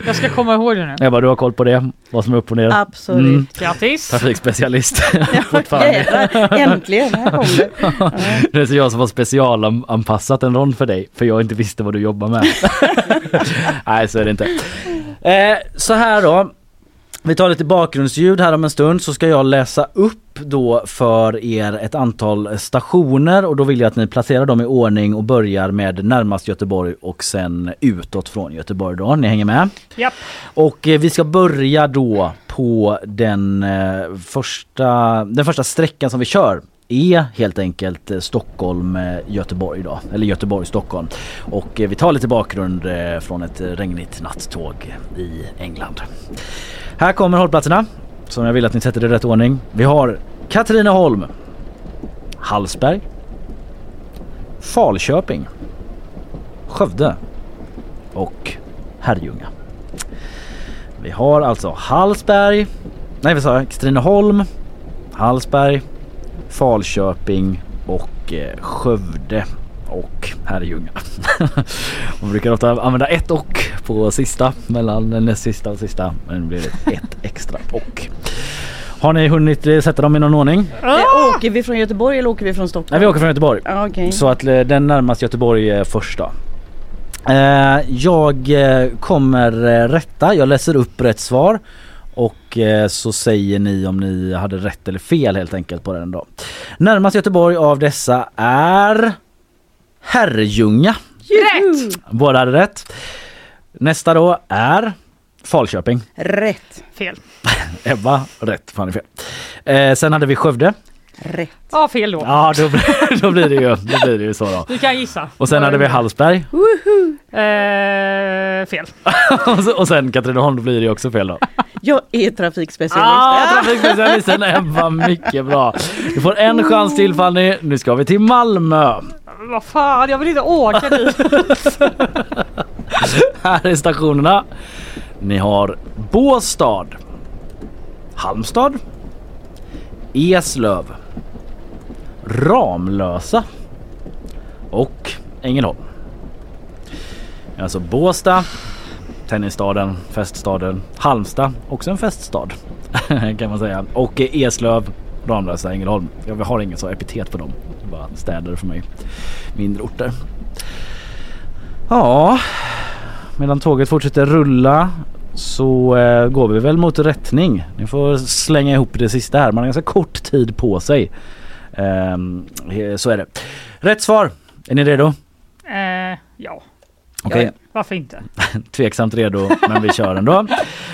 Jag ska komma ihåg det nu. Ebba du har koll på det? Vad som är upp och ner? Absolut. Mm. Grattis! Trafikspecialist. Ja, äntligen, här kom det. Ja. Det är så jag som har specialanpassat en rond för dig för jag inte visste vad du jobbar med. Nej så är det inte. Eh, så här då. Vi tar lite bakgrundsljud här om en stund så ska jag läsa upp då för er ett antal stationer och då vill jag att ni placerar dem i ordning och börjar med närmast Göteborg och sen utåt från Göteborg då. Ni hänger med? Japp. Och eh, vi ska börja då på den eh, första, den första sträckan som vi kör är helt enkelt eh, Stockholm-Göteborg då, eller Göteborg-Stockholm. Och eh, vi tar lite bakgrund från ett regnigt nattåg i England. Här kommer hållplatserna som jag vill att ni sätter i rätt ordning. Vi har Katrineholm, Hallsberg, Falköping, Skövde och Herrljunga. Vi har alltså Hallsberg, nej vi sa Katrineholm, Hallsberg, Falköping och eh, Skövde och Herrljunga. Man brukar ofta använda ett och på sista mellan den näst sista och sista men nu blir det ett extra och. Har ni hunnit eh, sätta dem i någon ordning? Eh, Åker vi från Göteborg eller åker vi från Stockholm? Nej vi åker från Göteborg. Ja, okej. Så att eh, den närmast Göteborg är först då. Jag kommer rätta, jag läser upp rätt svar och så säger ni om ni hade rätt eller fel helt enkelt på den då. Närmast Göteborg av dessa är Herrljunga. Rätt! Båda hade rätt. Nästa då är Falköping. Rätt. Fel. Ebba, rätt. Fan är fel. Eh, sen hade vi Skövde. Rätt. Ja, fel då. Ja, då, då, blir det ju, då blir det ju så då. Du kan gissa. Och sen hade vi Hallsberg. Eh, fel. och, så, och sen Katrineholm, då blir det ju också fel då. Jag är trafikspecialist. Ah, trafikspecialisten Ebba, mycket bra. Du får en chans till Fanny. Nu ska vi till Malmö. Vad fan, jag vill inte åka dit. Här är stationerna. Ni har Båstad, Halmstad, Eslöv, Ramlösa och Ängelholm. Alltså Båstad, tennisstaden, feststaden, Halmstad, också en feststad kan man säga. Och Eslöv, Ramlösa, Ängelholm. Jag har ingen så epitet på dem. Det är bara städer för mig. Mindre orter. Ja, medan tåget fortsätter rulla så eh, går vi väl mot rättning. Ni får slänga ihop det sista här. Man har ganska kort tid på sig. Ehm, så är det. Rätt svar. Är ni redo? Eh, ja, Okej. varför inte? Tveksamt redo men vi kör ändå.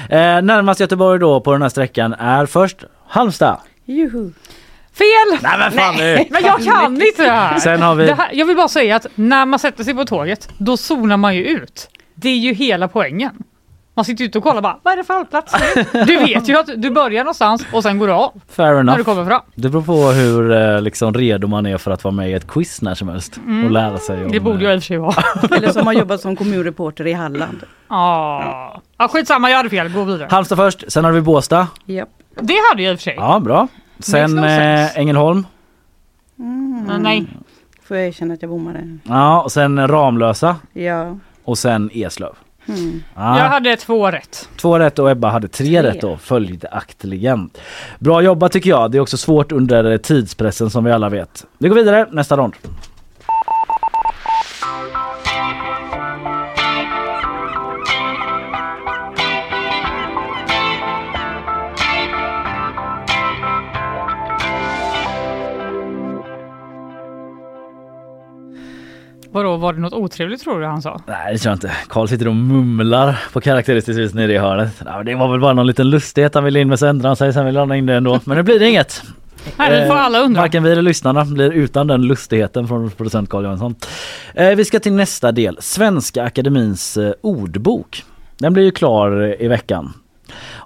Eh, närmast Göteborg då på den här sträckan är först Halmstad. Juhu. Fel! Nej men fan nu! Men jag kan inte det här. Sen har vi... det här! Jag vill bara säga att när man sätter sig på tåget, då zonar man ju ut. Det är ju hela poängen. Man sitter ute och kollar bara, vad är det för hållplats nu? Du vet ju att du börjar någonstans och sen går du av Fair när enough. du kommer fram. Det beror på hur eh, liksom, redo man är för att vara med i ett quiz när som helst och lära sig om... Mm. Det borde jag i och för sig vara. Eller som har jobbat som kommunreporter i Halland. Ja, ah, skitsamma jag hade fel, gå vidare. Halmstad först, sen har vi Båstad. Japp. Det hade jag i och för sig. Ja, bra. Sen no eh, Ängelholm. Men nej. Får jag erkänna att jag bommade. Ja, och sen Ramlösa. Ja. Och sen Eslöv. Mm. Ja, Jag hade två rätt. Två rätt och Ebba hade tre, Tre. rätt då, följaktligen. Bra jobbat tycker jag. Det är också svårt under tidspressen som vi alla vet. Vi går vidare, nästa rond. Vadå, var det något otrevligt tror du han sa? Nej det tror jag inte. Karl sitter och mumlar på karaktäristiskt vis nere i hörnet. Ja, det var väl bara någon liten lustighet han ville in med så ändrade han sig. Sen ville han ha in det ändå. Men nu blir det inget. Nej, det får alla undra. Varken vi eller lyssnarna blir utan den lustigheten från producent Carl Jönsson. Eh, vi ska till nästa del. Svenska Akademins eh, ordbok. Den blir ju klar eh, i veckan.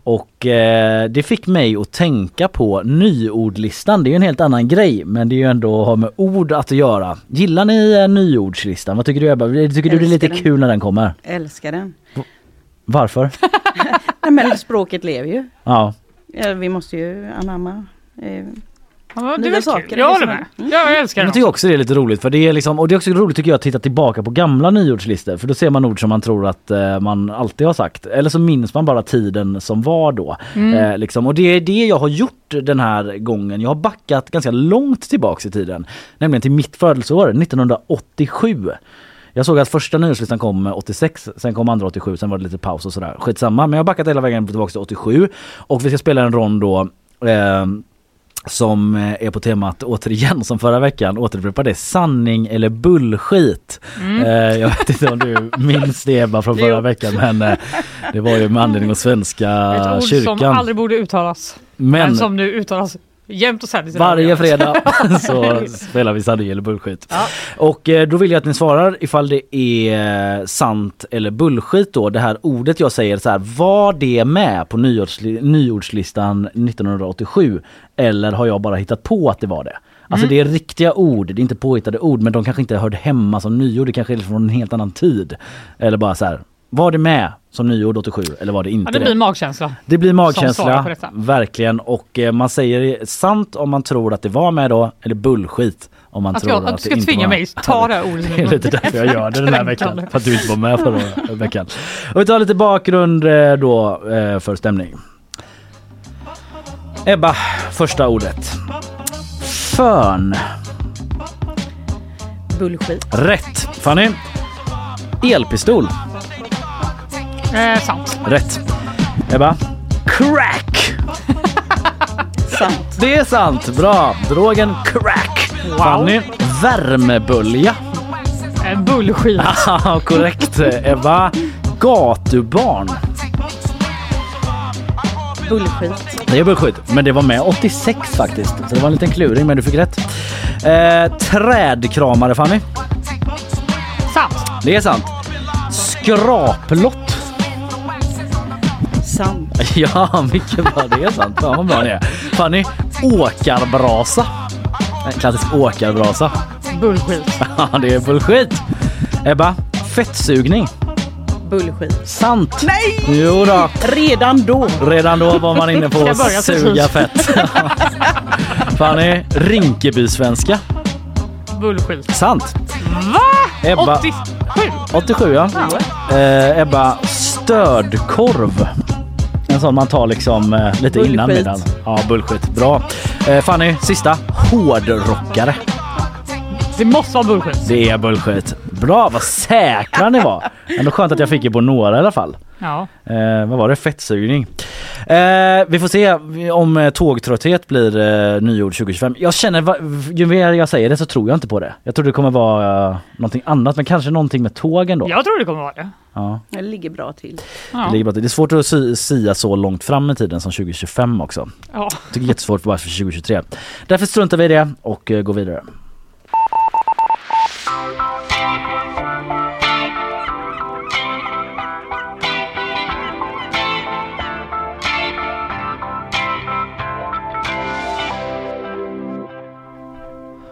Och eh, det fick mig att tänka på nyordlistan. Det är ju en helt annan grej men det är ju ändå att ha med ord att göra. Gillar ni eh, nyordslistan? Vad tycker du Ebba? Tycker du det är lite Älskar den. kul när den kommer? Älskar den. Varför? Nej, men språket lever ju. Ja. Ja, vi måste ju anamma. Ja, det är väl saker. Jag håller med. Ja, jag älskar Jag den. tycker också det är lite roligt för det är liksom, och det är också roligt tycker jag att titta tillbaka på gamla nyordslistor för då ser man ord som man tror att eh, man alltid har sagt eller så minns man bara tiden som var då. Eh, liksom. Och det är det jag har gjort den här gången. Jag har backat ganska långt tillbaks i tiden. Nämligen till mitt födelseår 1987. Jag såg att första nyårslistan kom 86, sen kom andra 87, sen var det lite paus och sådär. Skitsamma, men jag har backat hela vägen tillbaka till 87 och vi ska spela en rond då eh, som eh, är på temat återigen som förra veckan återupprepar det sanning eller bullskit. Eh, jag vet inte om du minns det Ebba från förra veckan men eh, det var ju med anledning av Svenska Ett ord kyrkan. som aldrig borde uttalas. Men, men som nu uttalas jämt och ständigt. varje fredag så spelar vi sanning eller bullskit. Ja. Och eh, då vill jag att ni svarar ifall det är eh, sant eller bullskit då. Det här ordet jag säger så här, var det med på nyordsli- nyordslistan 1987? Eller har jag bara hittat på att det var det? Alltså det är riktiga ord, det är inte påhittade ord men de kanske inte hörde hemma som nyord, det kanske är från en helt annan tid. Eller bara så här, var det med som nyord 87 eller var det inte Ja, det blir magkänsla. det blir magkänsla, verkligen. Och eh, man säger sant om man tror att det var med då, eller bullskit om man Att, tror jag, att, att du det ska inte tvinga var. mig ta det här ordet. Det är lite därför jag gör det den här veckan, för att du inte var med förra veckan. Och vi tar lite bakgrund eh, då eh, för stämning. Ebba, första ordet. Fön. bullskit. Rätt. Fanny? Elpistol. Eh, sant. Rätt. Ebba? Crack. Sant. Det är sant. Bra. Drogen crack. Fanny? Värmebölja. Eh, bullskit. Ja, korrekt. Ebba? Gatubarn. Bullskit. Det är bullshit, men det var med 86 faktiskt. Så det var en liten kluring, men du fick rätt. Eh, trädkramare Fanny. Sant. Det är sant. Skraplott. Sant. Ja, mycket bra. Det är sant. Fan vad bra ni är. Fanny, åkarbrasa. En klassisk åkarbrasa. Bullshit. Ja, det är bullshit. Ebba, fettsugning. Bullskit. Sant. Nej! Jo då. Redan då. Redan då var man inne på att suga fett. Fanny, Rinkeby-svenska. Bullshit. Sant. Va? Ebba, 87? 87 ja. Eh, Ebba, stödkorv. En sån man tar liksom eh, lite innan Bullskit. middagen. Ja, bullshit. Bra. Eh, Fanny, sista. Hårdrockare. Det måste vara bullshit. Det är bullshit. Bra, vad säkra ni var. Ändå skönt att jag fick er på några i alla fall. Ja. Eh, vad var det? Fettsugning. Eh, vi får se om eh, tågtrötthet blir eh, nyord 2025. Jag känner, va, ju mer jag säger det så tror jag inte på det. Jag tror det kommer vara eh, någonting annat, men kanske någonting med tågen då. Jag tror det kommer vara det. Ja, Det ligger bra till. Ja. det, ligger bra till. det är svårt att si- sia så långt fram i tiden som 2025 också. Ja. Jag tycker det är jättesvårt bara för 2023. Därför struntar vi i det och eh, går vidare.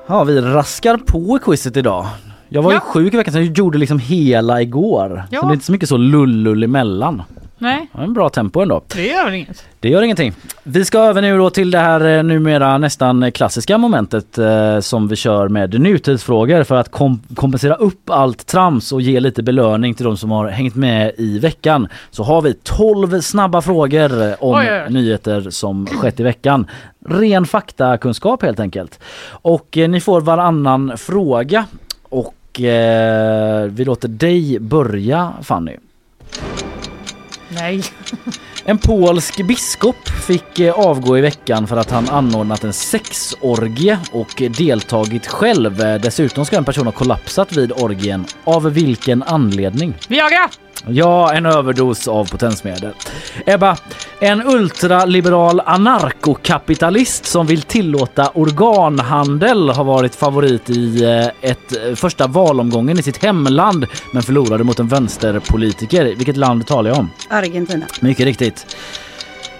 Ja, vi raskar på i quizet idag. Jag var ju Ja. sjuk i veckan så jag gjorde liksom hela igår. Ja. Så det är inte så mycket så lullull emellan. Nej, Det var en bra tempo ändå. det gör väl inget. Det gör ingenting. Vi ska över nu då till det här eh, numera nästan klassiska momentet eh, som vi kör med nutidsfrågor för att kom kompensera upp allt trams och ge lite belöning till de som har hängt med i veckan. Så har vi 12 snabba frågor eh, om Oj, oj, oj. nyheter som skett i veckan. Ren faktakunskap helt enkelt. Och eh, ni får varannan fråga och eh, vi låter dig börja Fanny. Nej. En polsk biskop fick eh, avgå i veckan för att han anordnat en sexorgie och deltagit själv. Eh, Dessutom ska en person ha kollapsat vid orgien. Av vilken anledning? Viagra! Ja, en överdos av potensmedel. Ebba, en ultraliberal anarkokapitalist som vill tillåta organhandel har varit favorit i eh, ett första valomgången i sitt hemland men förlorade mot en vänsterpolitiker. Vilket land talar jag om? Argentina. Mycket riktigt.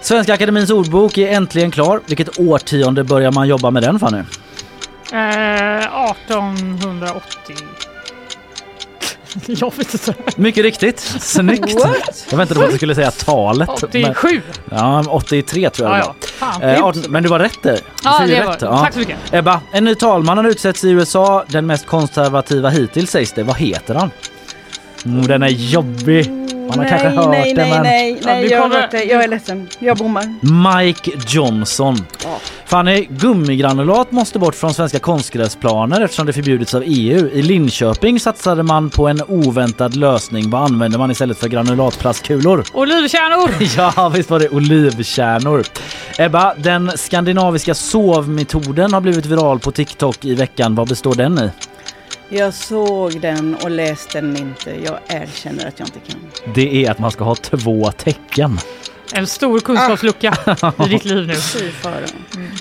Svenska Akademins ordbok är äntligen klar. Vilket årtionde börjar man jobba med den Fanny? Eh, 1880. Jag vet inte. Mycket riktigt. Snyggt! What? Jag väntade på att du skulle säga talet. Men, 87. ja, 83 tror jag Ja, det ja. Eh, 18, men du var rätt där. Ja, det var rätt. Tack så mycket. Ebba, en ny talman har utsetts i USA. Den mest konservativa hittills sägs det. Vad heter han? Mm, den är jobbig. Man har kanske hört nej, det nej, men... nej, Ja, nej, vi jag, kommer- det. jag är ledsen. Jag bommar. Mike Johnson. Fanny, gummigranulat måste bort från svenska konstgräsplaner eftersom det förbjudits av EU. I Linköping satsade man på en oväntad lösning. Vad använder man istället för granulatplastkulor? Olivkärnor! Ja, visst var det olivkärnor. Ebba, den skandinaviska sovmetoden har blivit viral på TikTok i veckan. Vad består den i? Jag såg den och läste den inte. Jag erkänner att jag inte kan. Det är att man ska ha två tecken. En stor kunskapslucka i ditt liv nu. Fara.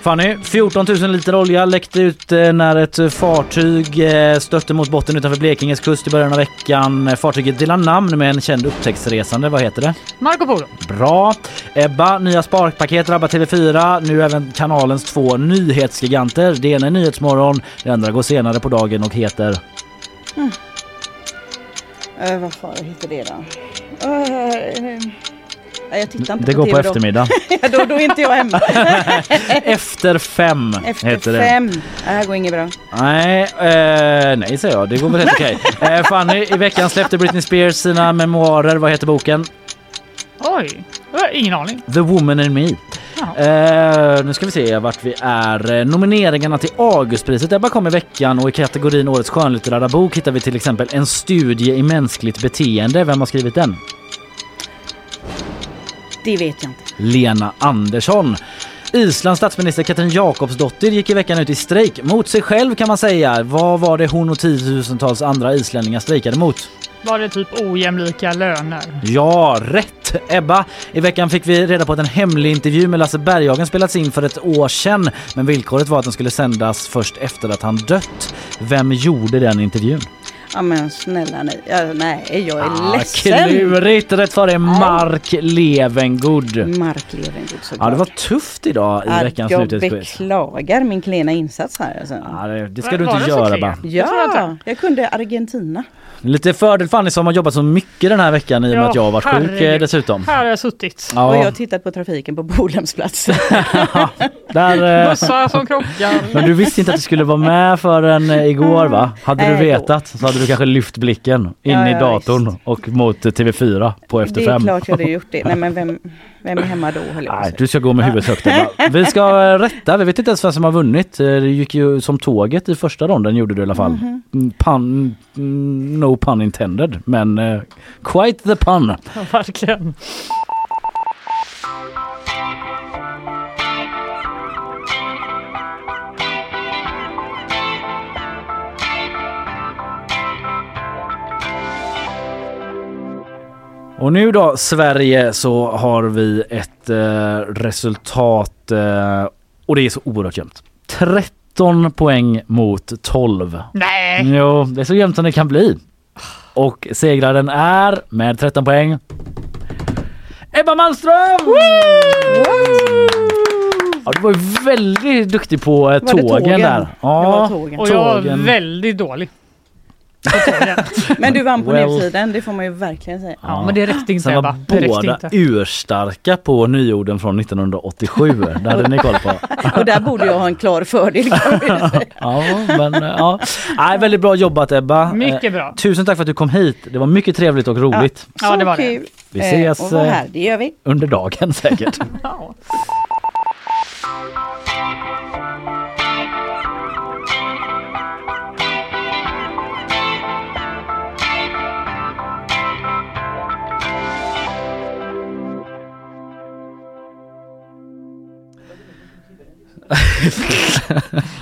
Fanny, 14 000 liter olja läckte ut eh, när ett eh, fartyg eh, stötte mot botten utanför Blekinges kust i början av veckan. Fartyget delar namn med en känd upptäcktsresande. Vad heter det? Marco Polo. Bra. Ebba, nya sparpaket drabbar TV4. Nu även kanalens två nyhetsgiganter. Det ena är Nyhetsmorgon, det andra går senare på dagen och heter... Äh, vad fan heter det då? Uh, nej, jag tittar inte Det på går på TV då. eftermiddag. då. Då är inte jag hemma. Efter fem Efter heter det. fem. Det här går inget bra. Nej, eh, nej säger jag. Det går väl helt okej. Eh, Fanny, i veckan släppte Britney Spears sina memoarer. Vad heter boken? Oj, jag har ingen aning. The Woman in Me. Eh, nu ska vi se vart vi är. Eh, Nomineringarna till Augustpriset Ebba kom i veckan och i kategorin Årets skönlitterära bok hittar vi till exempel En studie i mänskligt beteende. Vem har skrivit den? Det vet jag inte. Lena Andersson. Islands statsminister Katrin Jakobsdottir gick i veckan ut i strejk mot sig själv kan man säga. Vad var det hon och tiotusentals andra islänningar strejkade mot? Var det typ ojämlika löner? Ja, rätt Ebba! I veckan fick vi reda på att en hemlig intervju med Lasse Berghagen spelats in för ett år sedan. Men villkoret var att den skulle sändas först efter att han dött. Vem gjorde den intervjun? Ja men snälla ni. Ja, nej, jag är Ah, ledsen. klurigt! Rätt svar är Mark Levengood. Mark Levengood såklart. Ja, det var tufft idag i Ja, veckans Jag nyhetsquiz. beklagar min klena insats här. Alltså. Ja, det, det ska Var- du inte göra bara. Ja, jag kunde Argentina. Lite fördel för Annie som har jobbat så mycket den här veckan i och med Ja, att jag har varit sjuk herregud. eh, dessutom. Här har jag suttit. Och jag har Ja, tittat på trafiken på Bolemsplats. där, eh, Bussar som krockar. men du visste inte att du skulle vara med förrän eh, igår va? Hade du vetat så hade du kanske lyft blicken in Ja, i ja, datorn och mot eh, TV4 på Efter det är fem. klart jag hade gjort det. Nej men vem, vem är hemma då Nej, du ska gå med huvudet högt. Vi ska eh, rätta, vi vet inte ens vem som har vunnit. Eh, Det gick ju som tåget i första ronden gjorde du i alla fall. Mhm. Mm, Pun, mm, no pun intended, men eh, quite the pun. Ja, verkligen. Och nu då Sverige så har vi ett eh, resultat eh, och det är så oerhört jämnt. 13 poäng mot 12. Nej! Jo, det är så jämnt som det kan bli. Och segraren är med 13 poäng Ebba Malmström! Ja, du var ju väldigt duktig på eh, Var det tågen, tågen? där. Det var Ja, tågen. Och jag var Tågen. väldigt dålig. Men du vann på Well. nedsidan, det får man ju verkligen säga. Ja men det räckte inte Sen Ebba. var Det räckte båda inte. urstarka på nyorden från 1987. det hade ni koll på. Och där borde jag ha en klar fördel. Ja, men eh, ja. Nej, väldigt bra jobbat Ebba. Eh, Mycket bra. Tusen tack för att du kom hit. Det var mycket trevligt och roligt. Ja, det var det. kul. Vi Eh, ses eh, här, det gör vi. under dagen säkert.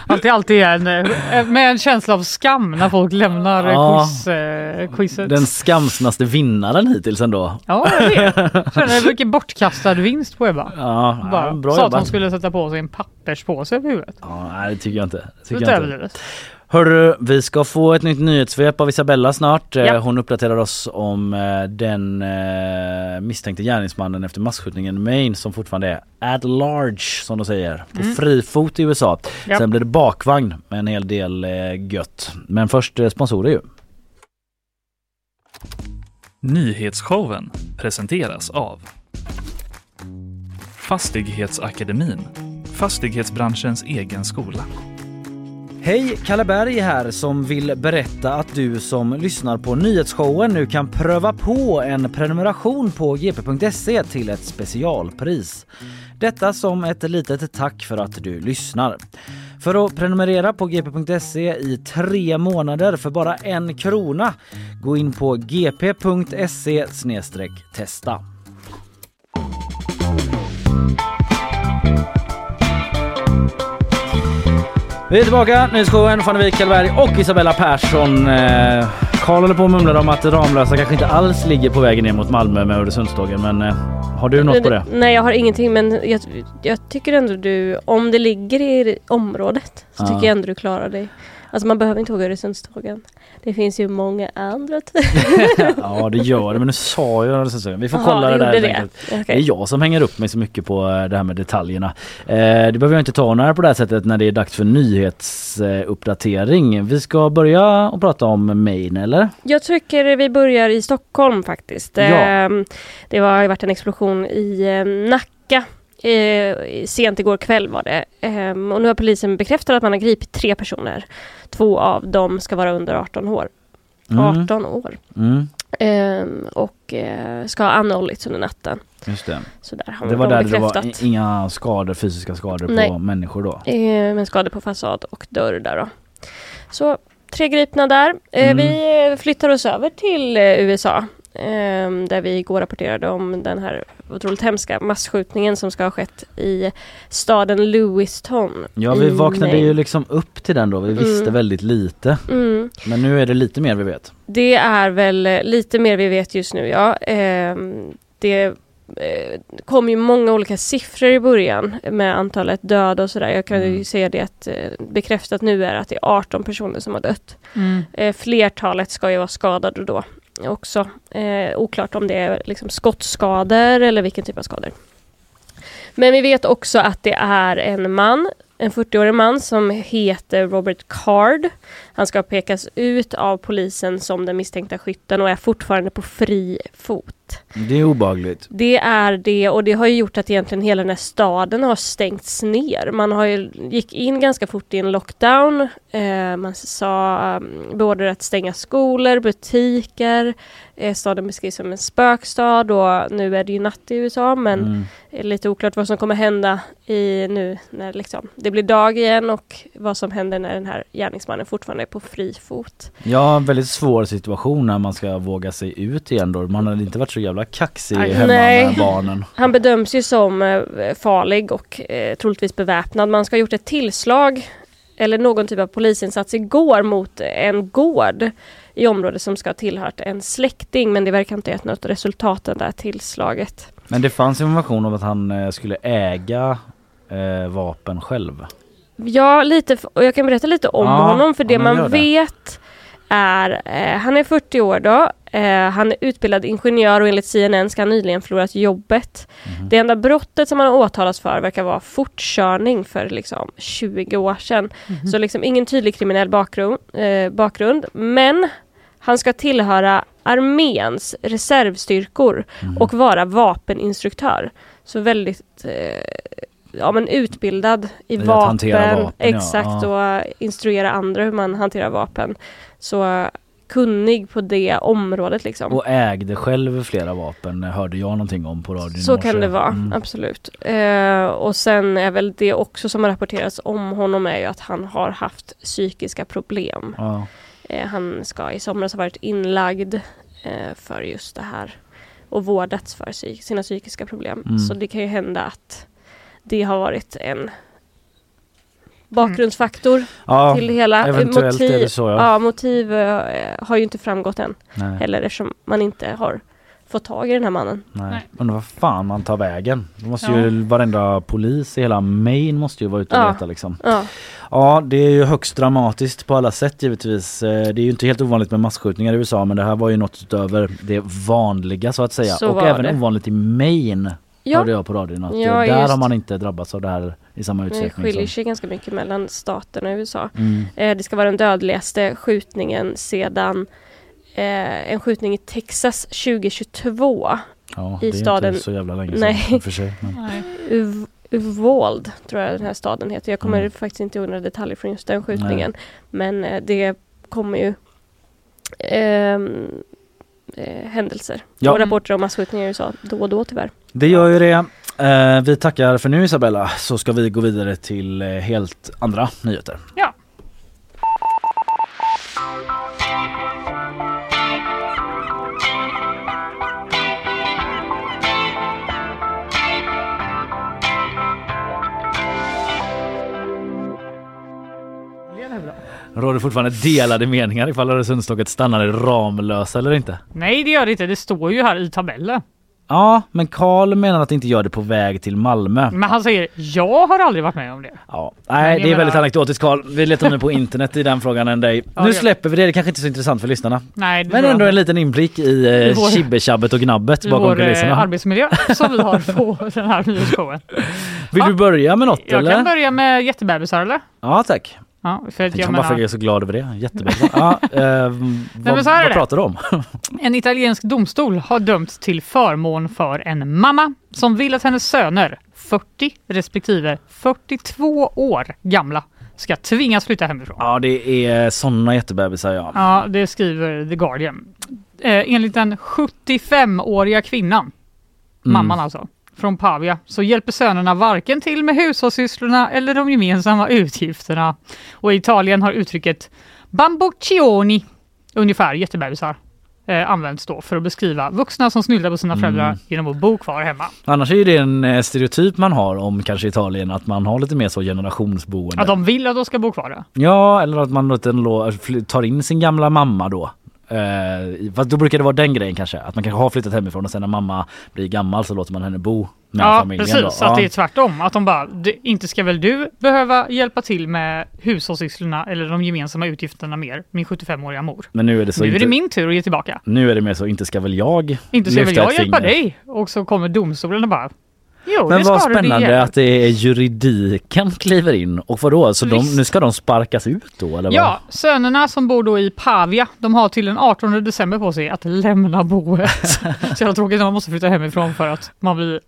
Att det alltid är en, eh, med en känsla av skam när folk lämnar Ja. quiz, eh, quizet. Den skamsnaste vinnaren hittills ändå. Ja, jag vet. Känner vilken bortkastad vinst på Ebba. Ja, Bara ja, bra sa att jobbat. hon skulle sätta på sig en papperspåse över huvudet. Ja, nej, det tycker jag inte. Tycker jag inte. Hörru, vi ska få ett nytt nyhetssvep av Isabella snart. Eh, Ja. Hon uppdaterar oss om eh, den eh, misstänkte gärningsmannen efter masskjutningen i Maine som fortfarande är at large som de säger. På fri fot i USA. Mm. Ja. Sen blir det bakvagn med en hel del gött. Men först sponsorer ju. Nyhetsshowen presenteras av Fastighetsakademin, fastighetsbranschens egen skola. Hej, Kalle Berg här som vill berätta att du som lyssnar på nyhetsshowen nu kan pröva på en prenumeration på gp.se till ett specialpris. Detta som ett litet tack för att du lyssnar. För att prenumerera på gp.se i tre månader för bara en krona, gå in på gp.se testa. Vi är tillbaka, nyhetsshowen, Fanny Wijk, Hellberg och Isabella Persson. Eh, Karl håller på och mumlar om att Ramlösa kanske inte alls ligger på vägen ner mot Malmö med Öresundstågen men eh, har du något på det? Nej jag har ingenting men jag, jag tycker ändå du, om det ligger i området så Ja. tycker jag ändå du klarar dig. Alltså man behöver inte åka Öresundstågen. Det finns ju många andra Ja det gör det men nu sa jag Öresundstågen. Vi får Jaha, kolla det där enkelt. Okej. Det är jag som hänger upp mig så mycket på eh, det här med detaljerna. Eh, det behöver jag inte ta några på det här sättet när det är dags för nyhetsuppdatering. Vi ska börja och prata om Maine eller? Jag tycker vi börjar i Stockholm faktiskt. Ja. Ehm, Det har varit en explosion i eh, Nacka. Eh, sent igår kväll var det. Ehm, och nu har polisen bekräftat att man har gripit tre personer. Två av dem ska vara under 18 år. Mm. 18 år. Mm, Ehm, och eh, ska ha anhållits under natten. just det. Så där har Det var de där det bekräftat. var i- inga skador, fysiska skador Nej. på människor då. Eh, med skador på fasad och dörr där då. Så tre gripna där. Eh, Mm. Vi eh, flyttar oss över till eh, USA. Ehm, där vi igår rapporterade om den här otroligt hemska massskjutningen som ska ha skett i staden Lewiston. Ja vi vaknade Maine. ju liksom upp till den då, vi visste Mm. väldigt lite. Mm. Men nu är det lite mer vi vet. Det är väl eh, lite mer vi vet just nu, ja. Ehm, det eh, kom ju många olika siffror i början med antalet döda och sådär. Jag kan ju Mm. säga det att eh, bekräftat nu är att det är 18 personer som har dött. Mm. Flertalet ska ju vara skadade då också. Eh, oklart om det är liksom skottskador eller vilken typ av skador. Men vi vet också att det är en man, en 40-årig man som heter Robert Card. Han ska pekas ut av polisen som den misstänkta skytten och är fortfarande på fri fot. Det är obagligt. Det är det och det har ju gjort att egentligen hela den här staden har stängts ner. Man har ju, gick in ganska fort i en lockdown. Eh, man sa um, beordrade att stänga skolor, butiker. Eh, staden beskrivs som en spökstad och nu är det ju natt i USA men Mm. är lite oklart vad som kommer hända i nu när liksom det blir dag igen och vad som händer när den här gärningsmannen fortfarande på fri fot. Ja, en väldigt svår situation när man ska våga sig ut igen då. Man hade inte varit så jävla kaxig hemma Nej. med barnen. Han bedöms ju som eh, farlig och eh, troligtvis beväpnad. Man ska ha gjort ett tillslag eller någon typ av polisinsats igår mot en gård i området som ska ha tillhört en släkting men det verkar inte ha gett något resultat det där tillslaget. Men det fanns information om att han eh, skulle äga eh, vapen själv. Ja, lite, och jag kan berätta lite om Ja, honom för det man vet är, eh, han är 40 år då, eh, han är utbildad ingenjör och enligt CNN ska han nyligen förlorat jobbet. Mhm. Det enda brottet som han har åtalats för verkar vara fortkörning för liksom 20 år sedan. Så liksom ingen tydlig kriminell bakgrund, eh, bakgrund. Men han ska tillhöra arméns reservstyrkor Mhm. och vara vapeninstruktör. Så väldigt eh, ja, men utbildad i I att vapen. vapen, ja. Exakt, och eh, instruera andra hur man hanterar vapen. Så kunnig på det området liksom. Och ägde själv flera vapen hörde jag någonting om på radion Så kan det vara, Mm. absolut. Eh, och sen är väl det också som har rapporterats om honom är ju att han har haft psykiska problem. Ja. Eh, han ska i somras ha varit inlagd eh, för just det här och vårdats för sina psykiska problem. Mm. Så det kan ju hända att det har varit en bakgrundsfaktor ja, till det hela. Är det så, ja. ja, motiv eh, har ju inte framgått än nej, heller eftersom man inte har fått tag i den här mannen. nej. Nej. Undrar vad fan man tar vägen. Det måste Ja. ju, varenda polis i hela Maine måste ju vara ute och Ja. leta liksom. Ja, Ja, det är ju högst dramatiskt på alla sätt givetvis. Eh, Det är ju inte helt ovanligt med massskjutningar i USA men det här var ju något utöver det vanliga så att säga. Så och även det. ovanligt i Maine ja hörde jag på radion att Ja, där just. har man inte drabbats av det här i samma det utsträckning. skiljer som- sig ganska mycket mellan staterna i USA. Mm. Eh, det ska vara den dödligaste skjutningen sedan eh, en skjutning i Texas 2022. Ja, I det är staden- inte så jävla länge sedan Nej. och för sig. Men. Nej. Uv- Uvalde tror jag den här staden heter. Jag kommer Mm. faktiskt inte ihåg några detaljer från just den skjutningen. Men eh, det kommer ju ehm, eh, händelser Ja. och rapporter om massskjutningar i USA då och då tyvärr. Det gör ju det. Eh, vi tackar för nu Isabella så ska vi gå vidare till eh, helt andra nyheter. Ja. Råder fortfarande delade meningar ifall Öresundståget stannade Ramlösa eller inte. Nej det gör det inte, det står ju här i tabellen. Ja, men Karl menar att det inte gör det på väg till Malmö. Men han säger jag har aldrig varit med om det. Ja, nej jag det är väldigt menar- anekdotiskt Karl. Vi letar mer på internet i den frågan än dig. Ja, nu släpper vi det, det kanske inte är så intressant för lyssnarna. Nej, Men jag ändå en liten inblick i I eh, vår- och gnabbet I bakom vår eh, kulisserna. arbetsmiljö som vi har på den här nyhetsshowen. Vill Ja. du börja med något Jag eller? kan börja med jättebebisar eller? Ja tack. Ja, för att Jag jag kan bara för att jag menar, är så glad över det. Jättebra. ja, eh, vad, är vad pratar du om? en italiensk domstol har dömt till förmån för en mamma som vill att hennes söner, 40 respektive 42 år gamla, ska tvingas flytta hemifrån. Ja det är såna jättebebisar ja. Ja, det skriver The Guardian. Eh, enligt den 75-åriga kvinnan, Mm. mamman alltså, från Pavia, så hjälper sönerna varken till med hushållssysslorna eller de gemensamma utgifterna. Och i Italien har uttrycket bamboccioni, ungefär jättebebisar, eh, används då för att beskriva vuxna som snyltar på sina föräldrar Mm. genom att bo kvar hemma. Annars är det en eh, stereotyp man har om kanske Italien att man har lite mer så generationsboende. Att de vill att de ska bo kvar där. Ja, eller att man tar in sin gamla mamma då. Eh, fast då brukar det vara den grejen kanske, att man kanske har flyttat hemifrån och sen när mamma blir gammal så låter man henne bo med ja, familjen. precis. då. Så att Ja. det är tvärtom. Att de bara, "Det- inte ska väl du behöva hjälpa till med hushållssysslorna eller de gemensamma utgifterna mer, min 75-åriga mor. Men nu är det så nu är inte, det min tur att ge tillbaka. nu är det mer så, inte ska väl jag Inte ska väl jag hjälpa finger. dig? Och så kommer domstolen och bara, jo Men det vad det spännande gäller." att det är juridiken kliver in och vadå, så de, nu ska de sparkas ut då eller Ja, sönerna som bor då i Pavia, de har till den 18 december på sig att lämna boet. Så jävla tråkigt när man måste flytta hemifrån för att man blir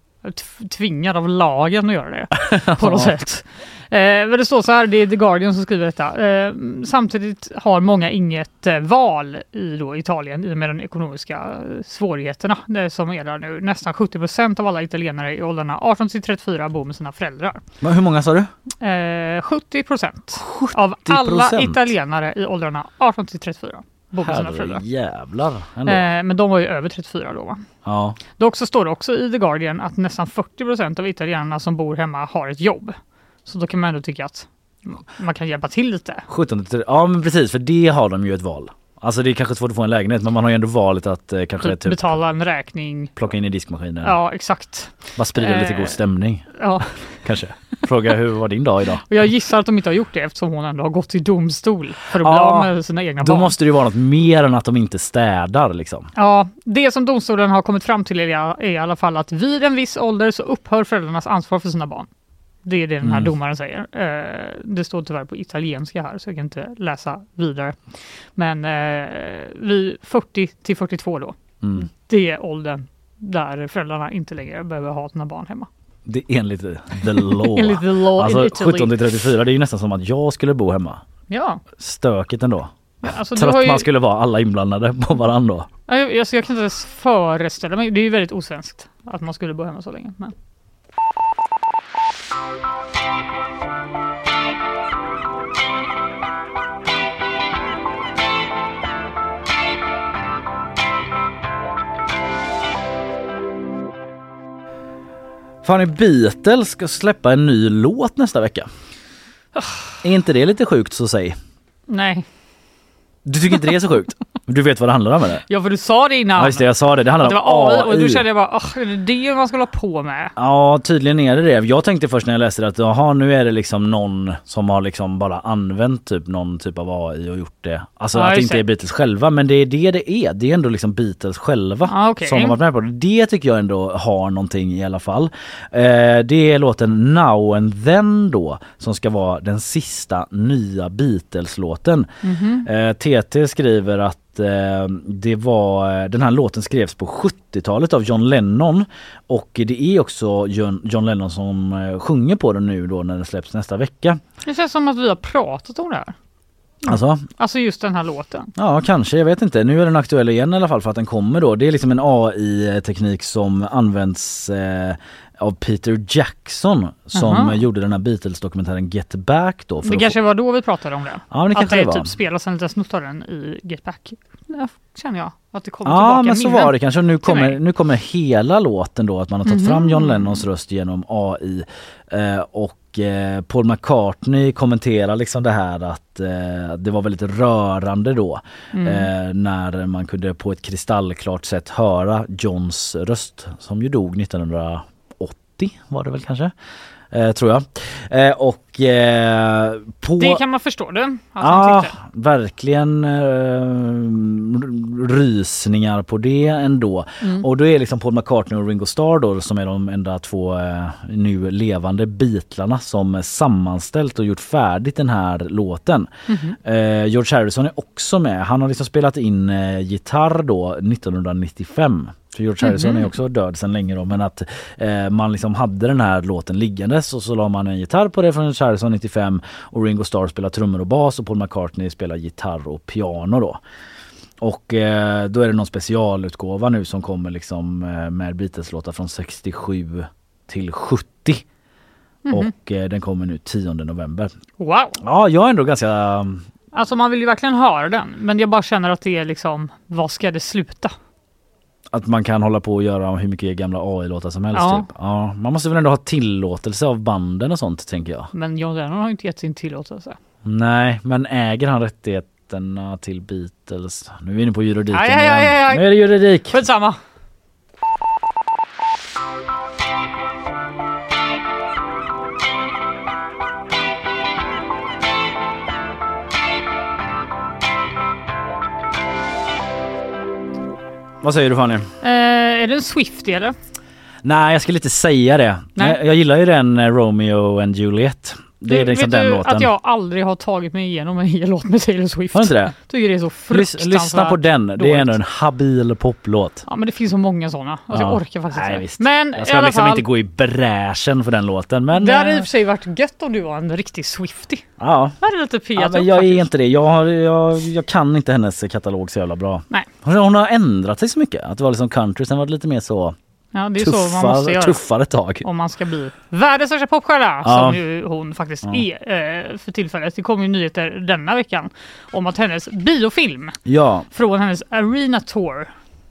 tvingad av lagen att göra det på något sätt. Eh, det står så här, det är The Guardian som skriver detta. Eh, samtidigt har många inget eh, val i då Italien i och med de ekonomiska eh, svårigheterna det som är där nu. Nästan 70 procent av alla italienare i åldrarna 18 till 34 bor med sina föräldrar. Men hur många sa du? Eh, 70 procent av alla 70%? italienare i åldrarna 18 till 34 bor med sina föräldrar. jävlar ändå. Eh, men de var ju över 34 då va? Ja. Dock så står det också i The Guardian att nästan 40 procent av italienarna som bor hemma har ett jobb. Så då kan man ändå tycka att man kan hjälpa till lite. 17 till, ja men precis för det har de ju ett val. Alltså det är kanske svårt att få en lägenhet men man har ju ändå valet att eh, kanske Typ typ betala en räkning. plocka in i diskmaskinen. Ja, exakt. Bara sprida lite Eh, god stämning Ja. kanske. Fråga hur var din dag idag? Och jag gissar att de inte har gjort det eftersom hon ändå har gått till domstol för att bli Ja, av med sina egna Då barn. måste det ju vara något mer än att de inte städar liksom. Ja, det som domstolen har kommit fram till är i alla fall att vid en viss ålder så upphör föräldrarnas ansvar för sina barn. Det är det den här Mm. domaren säger. Eh, det står tyvärr på italienska här så jag kan inte läsa vidare. Men eh, vid 40 till 42 då, Mm. det är åldern där föräldrarna inte längre behöver ha sina barn hemma. Det är enligt the law. Enligt the law alltså Italy. 17 till 34 det är ju nästan som att jag skulle bo hemma. Ja, Stökigt ändå. alltså Trött ju, man skulle vara alla inblandade på varandra. Ja, jag, alltså jag kan inte ens föreställa mig, det är ju väldigt osvenskt att man skulle bo hemma så länge. Men. Fan är Beatles ska släppa en ny låt nästa vecka. Är inte det lite sjukt så säg? Nej, Du tycker inte det är så sjukt? Du vet vad det handlar om eller? ja för du sa det innan. Ja just det, jag sa det. Det handlar det om AI och då kände jag bara, "Åh, är det det man ska hålla på med? Ja tydligen är det det. Jag tänkte först när jag läste det att jaha nu är det liksom någon som har liksom bara använt typ någon typ av AI och gjort det. Alltså Ja, att det inte är Beatles själva men det är det det är. Det är ändå liksom Beatles själva Ah, okej. som har varit med på det. Det tycker jag ändå har någonting i alla fall. Eh, det är låten Now and Then då som ska vara den sista nya Beatles-låten. Mhm. Eh, TT skriver att det var, den här låten skrevs på 70-talet av John Lennon och det är också John, John Lennon som eh, sjunger på den nu då när den släpps nästa vecka. Det känns som att vi har pratat om det här. Alltså, Alltså just den här låten. ja kanske, jag vet inte. Nu är den aktuell igen i alla fall för att den kommer då. Det är liksom en AI-teknik som används eh, av Peter Jackson som Aha. gjorde den här Beatles-dokumentären Get Back då. Det kanske var då vi pratade om det. Ja, det att det det typ spelas en liten snutt av den i Get Back. Ja, känner jag. Att det kommer Ja tillbaka men så minnen. var det kanske. Nu kommer, nu kommer hela låten då att man har tagit fram Mhm. John Lennons röst genom AI eh, och eh, Paul McCartney kommenterar liksom det här att eh, det var väldigt rörande då Mm. eh, när man kunde på ett kristallklart sätt höra Johns röst som ju dog 1980 var det väl kanske. Eh, tror jag. Eh, och eh, på... Det kan man förstå det. Ja, tyckte. verkligen eh, rysningar på det ändå. Mm. Och då är liksom Paul McCartney och Ringo Starr då som är de enda två eh, nu levande Beatlarna som sammanställt och gjort färdigt den här låten. Eh, George Harrison är också med. Han har liksom spelat in gitarr då 1995. För George Harrison Mhm. är också död sedan länge då men att eh, man liksom hade den här låten liggandes och så la man en gitarr på det från George Harrison 95 och Ringo Starr spelar trummor och bas och Paul McCartney spelar gitarr och piano då. Och eh, då är det någon specialutgåva nu som kommer liksom eh, med Beatles-låtar från 67 till 70. Mhm. Och eh, den kommer nu 10 november. Wow! Ja, jag är ändå ganska Alltså man vill ju verkligen höra den, men jag bara känner att det är liksom, vad ska det sluta? Att man kan hålla på och göra hur mycket gamla AI-låtar som helst. Ja. Typ. Ja, man måste väl ändå ha tillåtelse av banden och sånt tänker jag. Men John Lennon har inte gett sin tillåtelse. Nej, men äger han rättigheterna till Beatles? Nu är vi inne på juridiken Aj, aj, aj, aj, aj. Nu är det juridik. Skitsamma. Vad säger du Fanny? Eh, är det en Swiftie eller? Nej, jag skulle inte säga det. Nej. Jag, jag gillar ju den eh, Romeo and Juliet. Det är liksom den du låten. att jag aldrig har tagit mig igenom en hel låt med Taylor Swift? Har du inte det? Tycker det är så fruktansvärt lyssna på den. Det är ändå en habil poplåt. Ja men det finns så många sådana. Alltså, Ja. Jag orkar faktiskt Nej, inte. visst. Men Jag ska liksom fall. inte gå i bräschen för den låten men... Det hade i eh, och för sig varit gött om du var en riktig Swiftie. Ja. Det hade lite Ja, piat men upp jag är faktiskt. inte det. Jag, har, jag, jag kan inte hennes katalog så jävla bra. Nej. Hon, hon har ändrat sig så mycket. Att det var liksom country, sen var det lite mer så Ja det är så man måste göra. tuffare tag. Om man ska bli världens största popstjärna Ja. som ju hon faktiskt Ja. är eh, för tillfället. Det kom ju nyheter denna veckan om att hennes biofilm Ja. från hennes Arena Tour,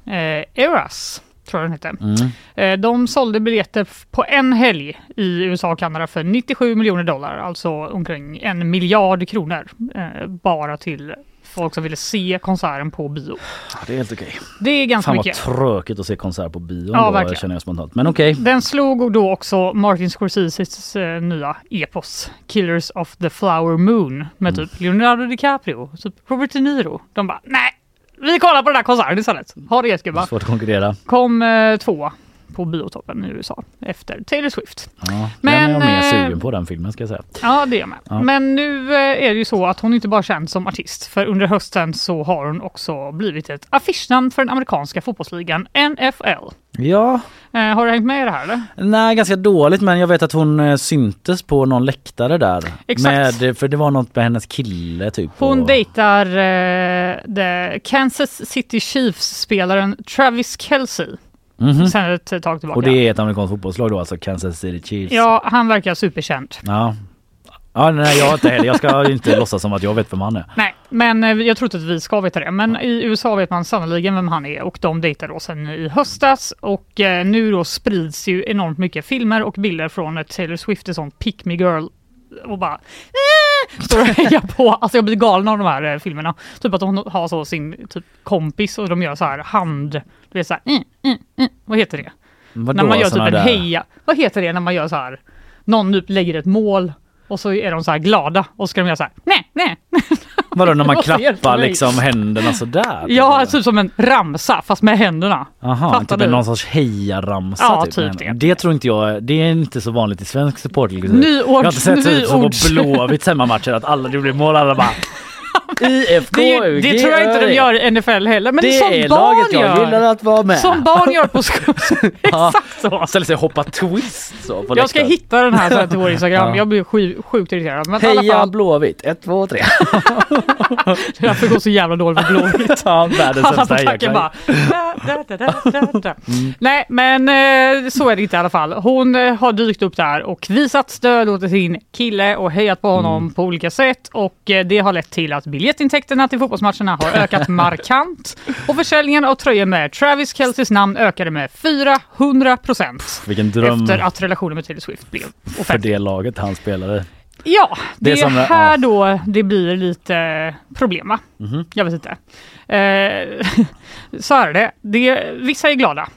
eh, Eras, tror jag den heter. Mm. Eh, de sålde biljetter på en helg i USA och Kanada för 97 miljoner dollar, alltså omkring en miljard kronor. Eh, bara till folk som ville se konserten på bio. Ja, Det är helt okej. Det är ganska Fan vad mycket. tråkigt att se konsert på bio Ja, då, verkligen. känner jag spontant. Men okej. Den slog då också Martin Scorseses eh, nya epos Killers of the Flower Moon med Mm. typ Leonardo DiCaprio, typ Robert De Niro. De bara nej, vi kollar på den här konserten istället. Ha det gött gubbar. Svårt att konkurrera. Kom eh, tvåa på biotoppen i USA efter Taylor Swift. Ja, Men, den är jag mer eh, sugen på den filmen ska jag säga. Ja, det är jag med. Ja. Men nu eh, är det ju så att hon inte bara känns som artist, för under hösten så har hon också blivit ett affischnamn för den amerikanska fotbollsligan NFL. Ja, Eh, har du hängt med i det här eller? nej ganska dåligt men jag vet att hon syntes på någon läktare där. Exakt. Med, för det var något med hennes kille typ. Hon och- dejtar eh, Kansas City Chiefs-spelaren Travis Kelce Mhm. sen ett tag tillbaka. Och det är ett amerikanskt fotbollslag då alltså, Kansas City Chiefs. Ja, han verkar superkänd. Ja. Ja, nej jag inte heller. Jag ska inte låtsas som att jag vet vem han är. Nej, men eh, jag tror inte att vi ska veta det. Men i USA vet man sannoliken vem han är och de dejtar då sen i höstas och eh, nu då sprids ju enormt mycket filmer och bilder från Taylor Swift, en sån pick me girl och bara "Eh!" står och hejar på. Alltså jag blir galen av de här eh, filmerna. Typ att hon har så sin typ kompis och de gör så här hand, du vet så här, mm, mm, mm. vad heter det? Vadå, när man gör typ en där- heja, vad heter det när man gör så här, någon typ lägger ett mål och så är de så här glada och så ska de göra så här, nej, nej. Vadå när man klappar liksom händerna sådär? Ja, typ som en ramsa fast med händerna. Aha, Fattar typ någon sorts hejaramsa Ja, typ. typ det. det tror inte jag, det är inte så vanligt i svensk supporterkultur. Nyord- Jag har inte sett typ som på Blåvitts hemmamatcher att alla det blir mål alla bara IFK Det, är det tror jag inte de gör i NFL heller, men det som är barn laget jag gör. gillar att vara med. Som barn gör på skolan. Exakt så. Ställer sig och hoppar twist så på Jag ska hitta den här till vår Instagram. Ja. Jag blir sju, sjukt irriterad. Men Heja fall, Blåvitt, 1, 2, 3. det därför går så jävla dåligt för Blåvitt. Ja, världens sämsta da, da. Nej, men eh, så är det inte i alla fall. Hon eh, har dykt upp där och visat stöd åt sin kille och hejat på honom på olika sätt. Och eh, det har lett till att biljettintäkterna till fotbollsmatcherna har ökat markant. Och försäljningen av tröjor med Travis Kelces namn ökade med 400 procent. Vilken dröm Efter att relationen med Taylor Swift blev för offentlig. det laget han spelade. Ja, det, Det är här ja. då det blir lite problem va? Mhm. Jag vet inte. Eh, så här är det. det. Vissa är glada.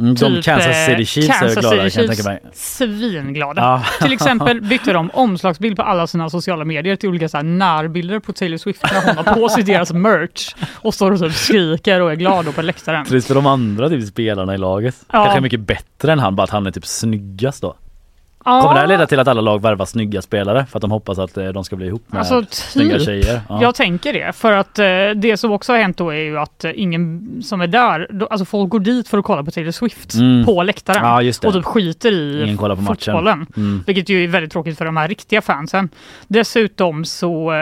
Mm, de Typ, Kansas eh, City Chiefs är Kansas glada City kan jag tänka mig. Svinglada. Ja. Till exempel bytte de omslagsbild på alla sina sociala medier till olika så här närbilder på Taylor Swift när hon har på sig deras merch och står och typ skriker och är glad på läktaren. Trist för de andra typ, spelarna i laget. Ja. Kanske mycket bättre än han, bara att han är typ snyggast då. Ja, Kommer det här leda till att alla lag värvar snygga spelare för att de hoppas att eh, de ska bli ihop med Alltså snygga typ. tjejer? Ja. Jag tänker det, för att eh, det som också har hänt då är ju att eh, ingen som är där, alltså folk går dit för att kolla på Taylor Swift Mm. på läktaren Ja, just det. och typ skiter i Ingen kollar på fotbollen. Mm. Vilket ju är väldigt tråkigt för de här riktiga fansen. Dessutom så...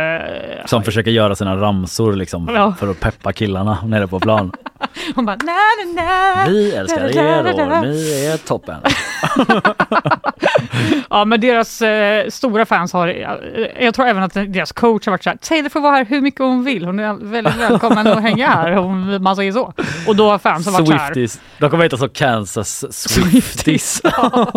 Som försöker göra sina ramsor liksom Ja. för att peppa killarna nere på plan. Hon bara na na na. Vi älskar er och ni är toppen. Ja men deras eh, stora fans har, eh, jag tror även att deras coach har varit såhär, Taylor får vara här hur mycket hon vill, hon är väldigt välkommen att hänga här om man säger så. Och då har fansen varit såhär, Swifties. De kommer heta så Kansas Swifties.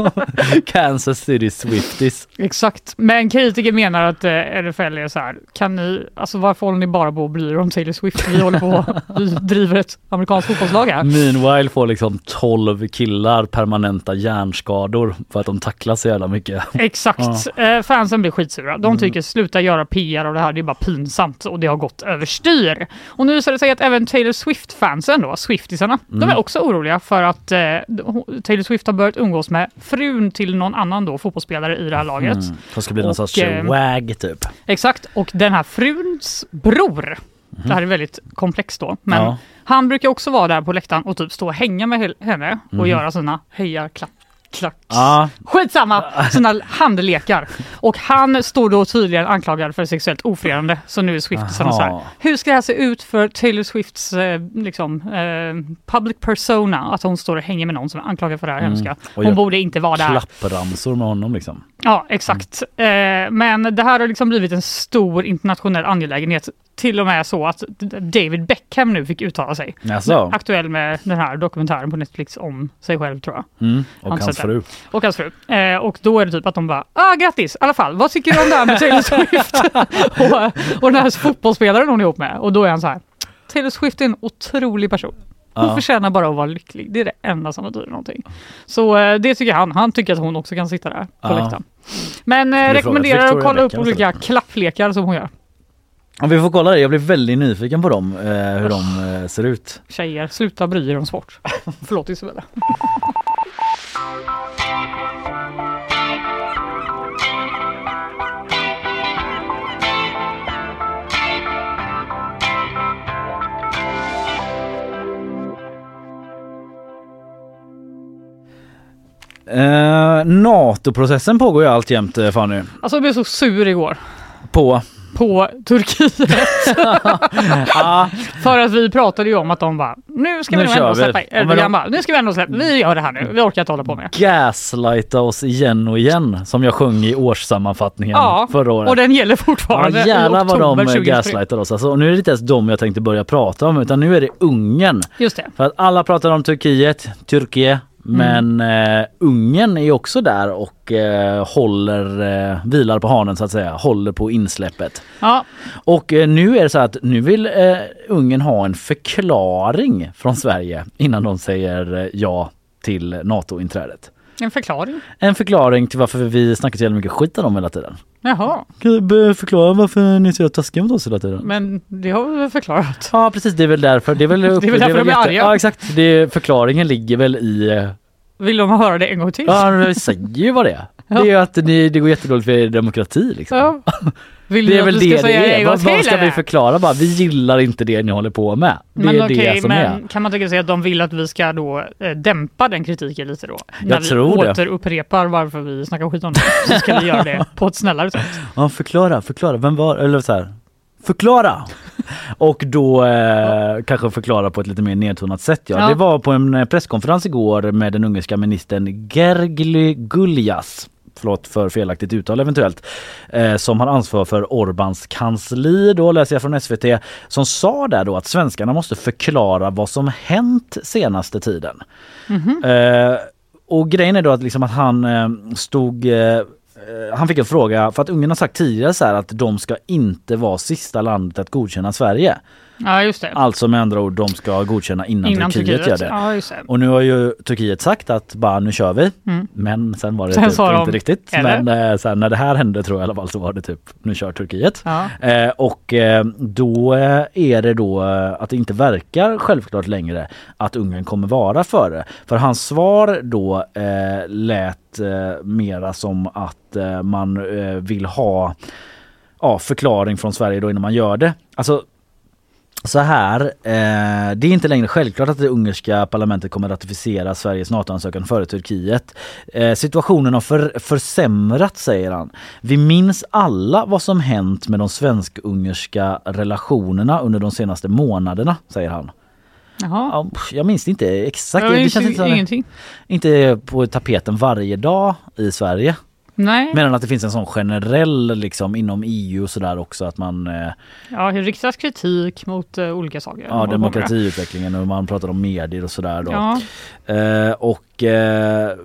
Kansas City Swifties. exakt. Men kritiker menar att eh, NFL är så här, kan ni, alltså varför håller ni bara på och bryr er om Taylor Swift? Vi håller på, vi driver ett amerikanskt fotbollslag här. Meanwhile får liksom 12 killar permanenta hjärnskador för att de tacklar så jävla mycket. Exakt. Eh, fansen blir skitsura. De tycker sluta göra PR av det här, det är bara pinsamt och det har gått överstyr. Och nu visar det sig att även Taylor Swift-fansen då, Swiftisarna, de är också oroliga för att eh, Taylor Swift har börjat umgås med frun till någon annan då fotbollsspelare i det här laget. Mm. Ska bli någon sorts eh, wag typ. Exakt, och den här fruns bror, det här är väldigt komplext då, men Ja. han brukar också vara där på läktaren och typ stå och hänga med he- henne och Mhm. göra sina heja klapp klack. Ja, Skitsamma, sina handlekar. Och han står då tydligen anklagad för sexuellt ofredande. Så nu är Swiftisarna så här. Hur ska det här se ut för Taylor Swifts eh, liksom, eh, public persona? Att hon står och hänger med någon som är anklagad för det här Mm. hemska. Hon borde inte vara där. klappramsor med honom liksom. Ja, exakt. Eh, men det här har liksom blivit en stor internationell angelägenhet. Till och med så att David Beckham nu fick uttala sig. Jaså? Aktuell med den här dokumentären på Netflix om sig själv tror jag. Mm. Och hans den. fru. Och hans fru. Eh, och då är det typ att de bara, ah grattis i alla fall, vad tycker du om det här med Taylor Swift? och, och den här fotbollsspelaren hon är ihop med. Och då är han så här, Taylor Swift är en otrolig person. Hon Ja. förtjänar bara att vara lycklig. Det är det enda som betyder någonting. Så eh, det tycker han. Han tycker att hon också kan sitta där på Ja. läktaren. Men eh, rekommenderar att kolla upp olika klapplekar som hon gör. Om vi får kolla det, jag blir väldigt nyfiken på dem, eh, hur de eh, ser ut. Tjejer, sluta bry er om sport. Förlåt Isabella. Eh, NATO-processen pågår ju alltjämt eh, Fanny. Alltså jag blev så sur igår. På? På Turkiet. Ja, För att vi pratade ju om att de bara, nu ska vi Nu ändå släppa. Ja, men Erdogan de- bara, nu ska vi ändå släppa. Vi gör det här nu. Vi orkar inte hålla på med. gaslighta oss igen och igen som jag sjöng i årssammanfattningen Ja, förra året. Och den gäller Ja fortfarande jävlar i vad de 2023. gaslightar oss. Alltså, och nu är det inte ens de jag tänkte börja prata om utan nu är det Ungern. Just det. För att alla pratar om Turkiet, Turkiet, men Mm. eh, Ungern är också där och eh, håller, eh, vilar på hanen så att säga, håller på insläppet. Ja, Och eh, nu är det så att nu vill eh, Ungern ha en förklaring från Sverige innan de säger eh, ja till NATO-inträdet. en förklaring. En förklaring till varför vi snackar så jävla mycket skit om dem hela tiden. Jaha, Kan du förklara varför ni är så taskiga mot oss hela tiden? men det har vi väl förklarat. Ja precis, det är väl därför. Det är väl, upp, Det är väl därför de är jätte- arga. Ja exakt, det, förklaringen ligger väl i... eh, Vill de höra det en gång till? Ja, vi säger ju vad det är. Det är ju att ni, det går jättedåligt för er demokrati liksom. Ja. Vill Det är väl det det är. Vad, vad ska vi förklara bara? Vi gillar inte det ni håller på med. Det Men är okej, det som men är. kan man tänka sig att de vill att vi ska då eh, dämpa den kritiken lite då? När tror vi återupprepar varför vi snackar skit om det. Så ska vi göra det på ett snällare sätt. Ja, förklara, förklara. Vem var, eller så här. Förklara! Och då eh, kanske förklara på ett lite mer nedtonat sätt. Ja. Ja. Det var på en eh, presskonferens igår med den ungerska ministern Gergely Gullias förlåt för felaktigt uttal eventuellt, eh, som har ansvar för Orbans kansli då läser jag från SVT, som sa där då att svenskarna måste förklara vad som hänt senaste tiden. Eh, och grejen är då att, liksom att han eh, stod eh, han fick en fråga för att Ungern har sagt tidigare så att de ska inte vara sista landet att godkänna Sverige. Ja, just det. Alltså med andra ord, de ska godkänna innan, Innan Turkiet, Turkiet. gör det. Ja, just det. Och nu har ju Turkiet sagt att bara nu kör vi. Mm. Men sen var det Sen typ de, inte riktigt. eller? Men eh, sen när det här hände tror jag i alla fall så var det typ nu kör Turkiet. Ja. Eh, och eh, då eh, är det då att det inte verkar självklart längre att Ungern kommer vara före. För hans svar då eh, lät eh, mera som att eh, man vill ha ja, förklaring från Sverige då innan man gör det. Alltså så här, eh, det är inte längre självklart att det ungerska parlamentet kommer ratificera Sveriges NATO-ansökan före Turkiet. Eh, situationen har för, försämrats säger han. Vi minns alla vad som hänt med de svensk-ungerska relationerna under de senaste månaderna, säger han. Jaha. Jag minns inte exakt. Jag det minns känns inte, ingenting. inte på tapeten varje dag i Sverige. Nej, Medan att det finns en sån generell liksom inom EU och sådär också att man eh, ja, det riktas kritik mot eh, olika saker. Ja demokratiutvecklingen och man pratar om medier och sådär då. Ja, Eh, och eh,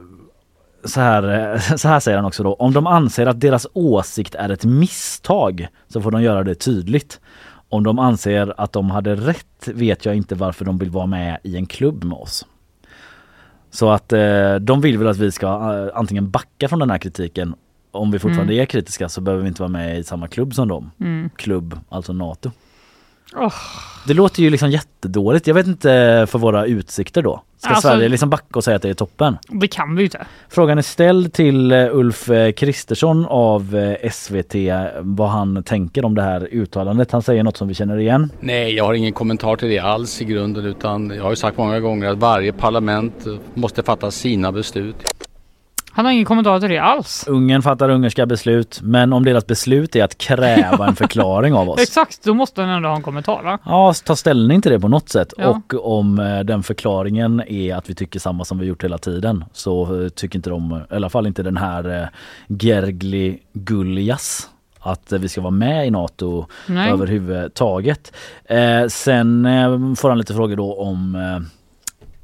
så, här, eh, så här säger han också då. Om de anser att deras åsikt är ett misstag så får de göra det tydligt. Om de anser att de hade rätt vet jag inte varför de vill vara med i en klubb med oss. Så att eh, de vill väl att vi ska eh, antingen backa från den här kritiken. Om vi fortfarande är kritiska så behöver vi inte vara med i samma klubb som dem. mm. Klubb, alltså NATO. Åh. Det låter ju liksom jättedåligt. Jag vet inte för våra utsikter då. Ska Alltså- Sverige liksom backa och säga att det är toppen? det kan vi ju inte. Frågan är ställd till eh, Ulf eh, Kristersson av eh, SVT vad han tänker om det här uttalandet. Han säger något som vi känner igen. Nej, jag har ingen kommentar till det alls i grunden utan jag har ju sagt många gånger att varje parlament måste fatta sina beslut. Han har ingen kommentar till det alls. Ungern fattar ungerska beslut men om deras beslut är att kräva en förklaring av oss. Exakt, då måste han ändå ha en kommentar va? Ja, ta ställning till det på något sätt. Ja. Och om eh, den förklaringen är att vi tycker samma som vi gjort hela tiden så eh, tycker inte de, i alla fall inte den här eh, Gergli Guljas att vi ska vara med i NATO Nej. överhuvudtaget. Eh, sen eh, får han lite frågor då om eh,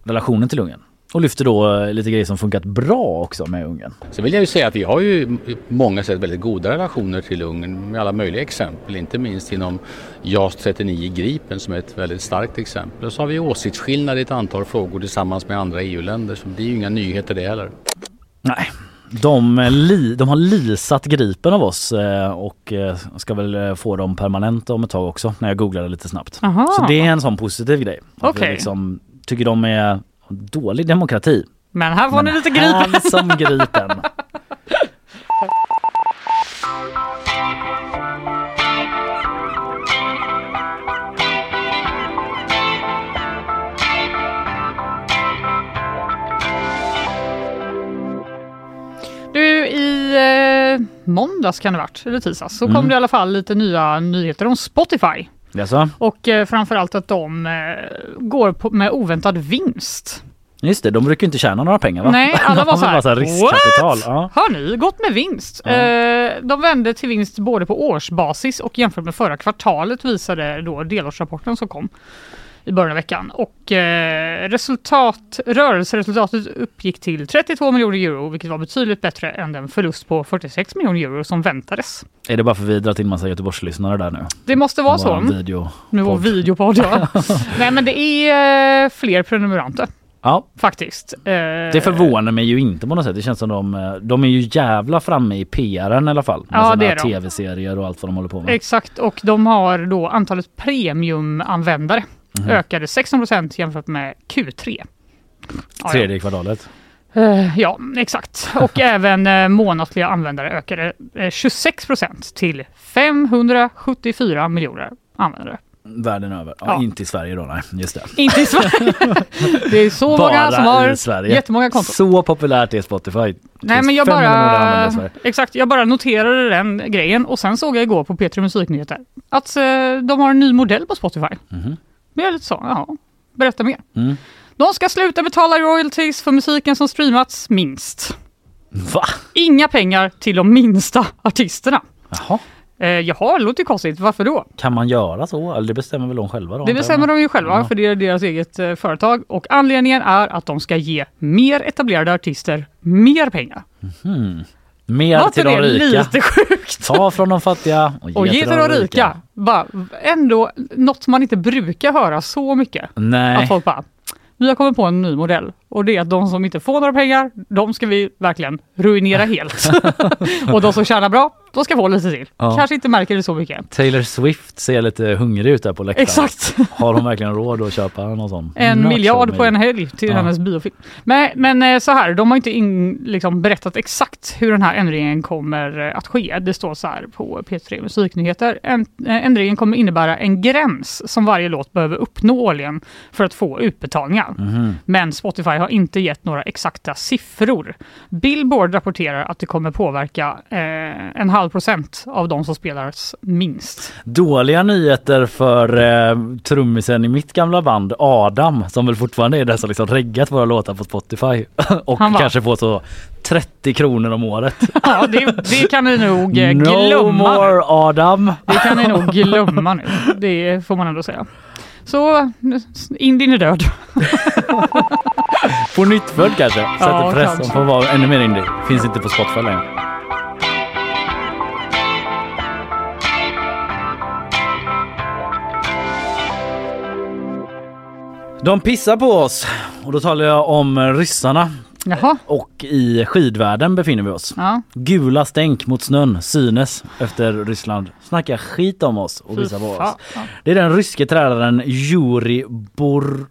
relationen till Ungern. Och lyfter då eh, lite grejer som funkat bra också med Ungern. Så vill jag ju säga att vi har ju många sätt väldigt goda relationer till Ungern med alla möjliga exempel, inte minst inom JAS 39 Gripen som är ett väldigt starkt exempel. Och så har vi åsiktsskillnader i ett antal frågor tillsammans med andra EU-länder så det är ju inga nyheter det heller. Nej, de, eh, li, de har lisat Gripen av oss eh, och ska väl få dem permanent om ett tag också när jag googlade lite snabbt. Aha. Så det är en sån positiv grej. Okej. liksom tycker de är dålig demokrati. Men här får ni Men lite gripen. som Gripen. Du, i eh, måndags kan det varit, eller tisdags, så kom Mm. det i alla fall lite nya nyheter om Spotify. Jaså? Och eh, framförallt att de eh, går på, med oväntad vinst. Just det, de brukar inte tjäna några pengar va? Nej, alla var så här, bara riskkapital. Ja. Har ni gått med vinst? Ja. Eh, de vände till vinst både på årsbasis och jämfört med förra kvartalet visade då delårsrapporten som kom i början av veckan. Och eh, resultat, rörelseresultatet uppgick till 32 miljoner euro vilket var betydligt bättre än den förlust på 46 miljoner euro som väntades. Är det bara för vi dragit in massa Göteborgslyssnare där nu? Det måste vara så. Video. Med vår podd. videopodd ja. Nej men det är eh, fler prenumeranter Ja, faktiskt. Eh, det förvånar mig ju inte på något sätt. Det känns som de, eh, de är ju jävla framme i PRn i alla fall. Med Ja, sina tv-serier och allt vad de håller på med. Exakt och de har då antalet premiumanvändare Mhm. ökade 16% jämfört med Q3. Ja, ja. Tredje kvartalet. Eh, ja, exakt. Och även eh, månatliga användare ökade eh, 26% till 574 miljoner användare. Världen över. Ja, Ja. Inte i Sverige då, nej. Just det. Inte i Sverige. det är så många som har Sverige. jättemånga konton. Så populärt är Spotify. Nej men jag 500 användare bara, exakt, jag bara noterade den grejen och sen såg jag igår på P3 Musiknyheter att de har en ny modell på Spotify. Mhm. Men jag är lite så, ja, berätta mer. Mm. De ska sluta betala royalties för musiken som streamats minst. Va? Inga pengar till de minsta artisterna. Jaha. Eh, jaha, det låter ju konstigt. Varför då? Kan man göra så? Eller det bestämmer väl de själva då? Det bestämmer de ju själva Ja. för det är deras eget eh, företag och anledningen är att de ska ge mer etablerade artister mer pengar. Hmm. Mer Var till de rika. lite sjukt? Ta från de fattiga och ge, Och ge till de rika. Bara, ändå något man inte brukar höra så mycket. Nej. Att folk bara, vi har kommit på en ny modell och det är att de som inte får några pengar, de ska vi verkligen ruinera helt. och de som tjänar bra, de ska få lite till. Ja. Kanske inte märker det så mycket. Taylor Swift ser lite hungrig ut där på läktaren. Exakt. Har hon verkligen råd att köpa någon sån? En Not miljard på en helg till Ja. hennes biofilm. Men, men eh, så här, de har inte in, liksom, berättat exakt hur den här ändringen kommer eh, att ske. Det står så här på P3 Musiknyheter. En, eh, ändringen kommer innebära en gräns som varje låt behöver uppnå årligen för att få utbetalningar. Mhm. Men Spotify har inte gett några exakta siffror. Billboard rapporterar att det kommer påverka eh, en halv antal procent av de som spelas minst. Dåliga nyheter för eh, trummisen i mitt gamla band Adam som väl fortfarande är den som liksom reggat våra låtar på Spotify och Han kanske får så 30 kronor om året. Ja, det, det kan ni nog No glömma. nu. more Adam! Det kan ni nog glömma nu. Det får man ändå säga. Så Indien är död. På nyttfödd kanske. Sätter Ja, press om får vara ännu mer indie. Finns inte på Spotify längre. De pissar på oss och då talar jag om ryssarna Jaha. och i skidvärlden befinner vi oss. Ja. Gula stänk mot snön synes efter Ryssland snackar skit om oss och visar på oss. Det är den ryske tränaren Juri Bor...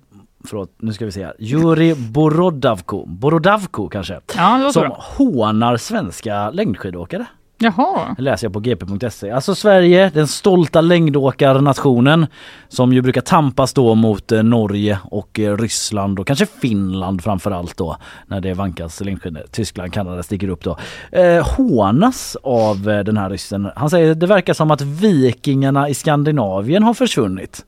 Förlåt, nu ska vi se här. Juri Borodavko, Borodavko kanske, Ja, som hånar svenska längdskidåkare. Jaha. Det läser jag på gp.se. Alltså Sverige, den stolta längdåkarnationen som ju brukar tampas då mot eh, Norge och eh, Ryssland och kanske Finland framförallt då när det vankas längdskidor. Tyskland, Kanada sticker upp då. Eh, hånas av eh, den här ryssen. Han säger det verkar som att vikingarna i Skandinavien har försvunnit.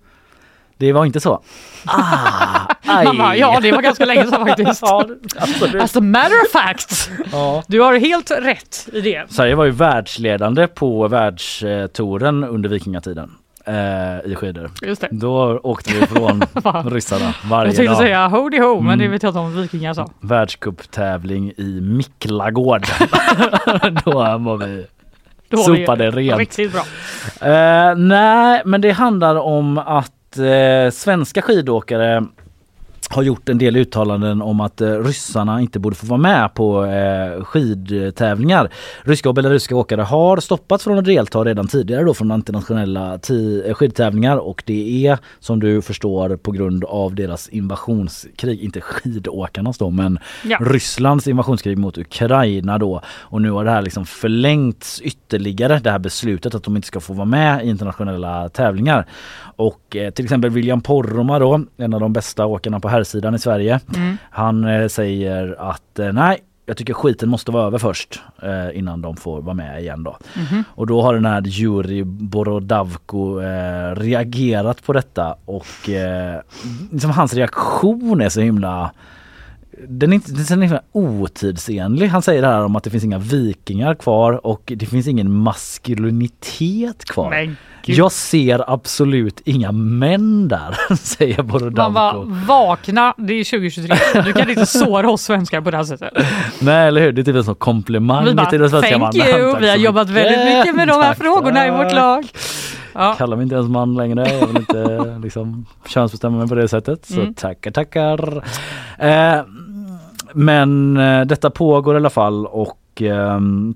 Det var inte så. Ah. Man bara, ja, det var ganska länge sedan faktiskt. ja, absolut. As a matter of fact. Ja. Du har helt rätt i det. Sverige var ju världsledande på världstouren under vikingatiden eh, i skidor. Just det. Då åkte vi ifrån ryssarna varje Jag tänkte dag. säga hody ho, men det Mm. vet jag inte om vikingar sa. Världscuptävling i Miklagård. då var vi Då var vi sopade rent. Riktigt bra. Eh, nej, men det handlar om att Eh, svenska skidåkare har gjort en del uttalanden om att eh, ryssarna inte borde få vara med på eh, skidtävlingar. Ryska och belarusiska åkare har stoppats från att delta redan tidigare då från internationella ti- eh, skidtävlingar och det är som du förstår på grund av deras invasionskrig, inte skidåkarnas då men Ja. Rysslands invasionskrig mot Ukraina då och nu har det här liksom förlängts ytterligare det här beslutet att de inte ska få vara med i internationella tävlingar. Och eh, till exempel William Poromaa då, en av de bästa åkarna på herrsidan i Sverige. Mm. Han eh, säger att eh, nej, jag tycker skiten måste vara över först eh, innan de får vara med igen då. Mhm. Och då har den här Juri Borodavko eh, reagerat på detta och eh, liksom hans reaktion är så himla den är inte den är otidsenlig. Han säger det här om att det finns inga vikingar kvar och det finns ingen maskulinitet kvar. Men gud. Jag ser absolut inga män där, säger Man Borodavko. var vakna, det är 2023. Du kan inte såra oss svenskar på det här sättet. Nej eller hur, det är typ en sån komplimang Vi bara, till den svenska thank mannen. you, vi har jobbat väldigt mycket med de här Tack, frågorna i vårt lag. Ja. Kallar mig inte ens man längre, jag vill inte liksom könsbestämma mig på det sättet. Så Mm. tackar tackar. Eh, men eh, detta pågår i alla fall och ehm,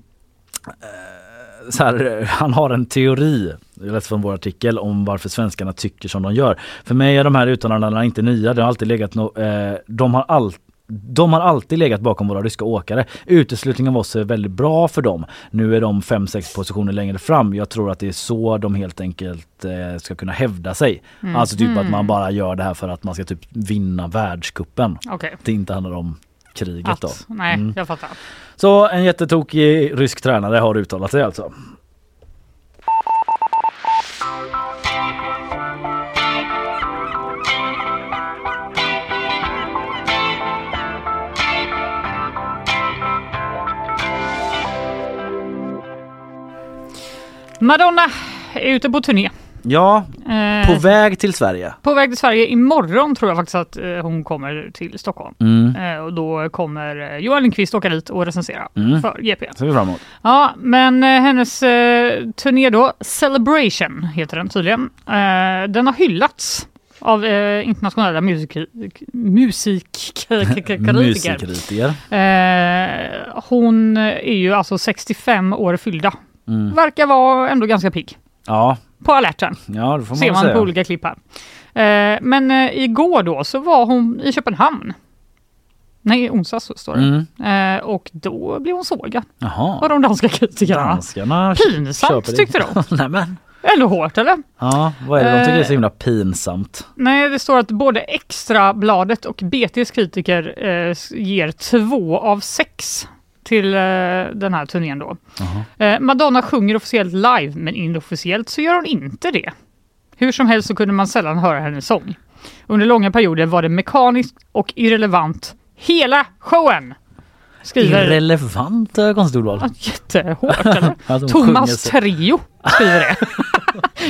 eh, så här, han har en teori, jag läste från vår artikel, om varför svenskarna tycker som de gör. För mig är de här uttalandena inte nya, det har alltid legat no, eh, de har alltid de har alltid legat bakom våra ryska åkare. Uteslutningen av oss är väldigt bra för dem. Nu är de 5-6 positioner längre fram. Jag tror att det är så de helt enkelt eh, ska kunna hävda sig. Mm. Alltså typ att Mm. man bara gör det här för att man ska typ vinna världskuppen. Okej. Det inte handlar om kriget Att, då. nej, Mm. jag fattar. Så en jättetokig rysk tränare har uttalat sig alltså. Madonna är ute på turné. Ja, Eh, på väg till Sverige. på väg till Sverige imorgon tror jag faktiskt att eh, hon kommer till Stockholm. Mm. Eh, och då kommer eh, Johan Lindqvist åka dit och recensera Mm. för GP. Ser vi fram emot. Ja, men eh, hennes eh, turné då, Celebration heter den tydligen. Den har hyllats av eh, internationella musik musikkritiker. Musikkritiker. Eh, hon är ju alltså 65 år fyllda. Mm. Verkar vara ändå ganska pigg. Ja, På alerten. ja det får man Ser man säga. på olika klipp här. Eh, men eh, igår då så var hon i Köpenhamn. Nej, onsdags så står det. Mm. Eh, och då blev hon sågad av Jaha. de danska kritikerna. Danskarna Pinsamt det. tyckte de. Nej men. Ändå hårt eller? Ja, vad är det de tycker är så Eh. himla pinsamt? Nej, det står att både Extrabladet och BTs kritiker ger två av sex till eh, den här turnén då. Eh, Madonna sjunger officiellt live men inofficiellt så gör hon inte det. Hur som helst så kunde man sällan höra hennes sång. Under långa perioder var det mekaniskt och irrelevant hela showen. Skriver Irrelevant eh, konstigt ordval. Ja, jättehårt eller? Att hon sjunger Thomas så. Trio skriver det.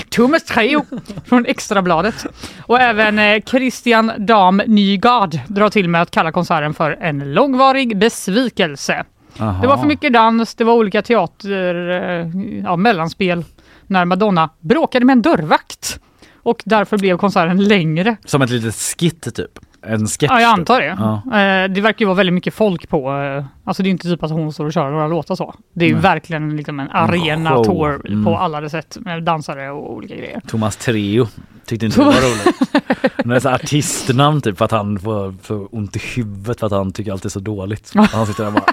Thomas Trio från Extrabladet. Och även eh, Christian Dam Nygard drar till med att kalla konserten för en långvarig besvikelse. Aha. Det var för mycket dans, det var olika teater, eh, ja, mellanspel när Madonna bråkade med en dörrvakt. Och därför blev konserten längre. Som ett litet skit typ. En sketch. Ja, jag typ. antar det. Ja. Eh, Det verkar ju vara väldigt mycket folk på. eh, Alltså det är inte typ att hon står och kör några låtar så. Det är ju Nej. verkligen liksom en arena tour Mm. på alla sätt med dansare och olika grejer. Thomas Treo tyckte inte det var roligt. Det är artistnamn typ för att han får, får ont i huvudet för att han tycker allt är så dåligt. Han sitter där och bara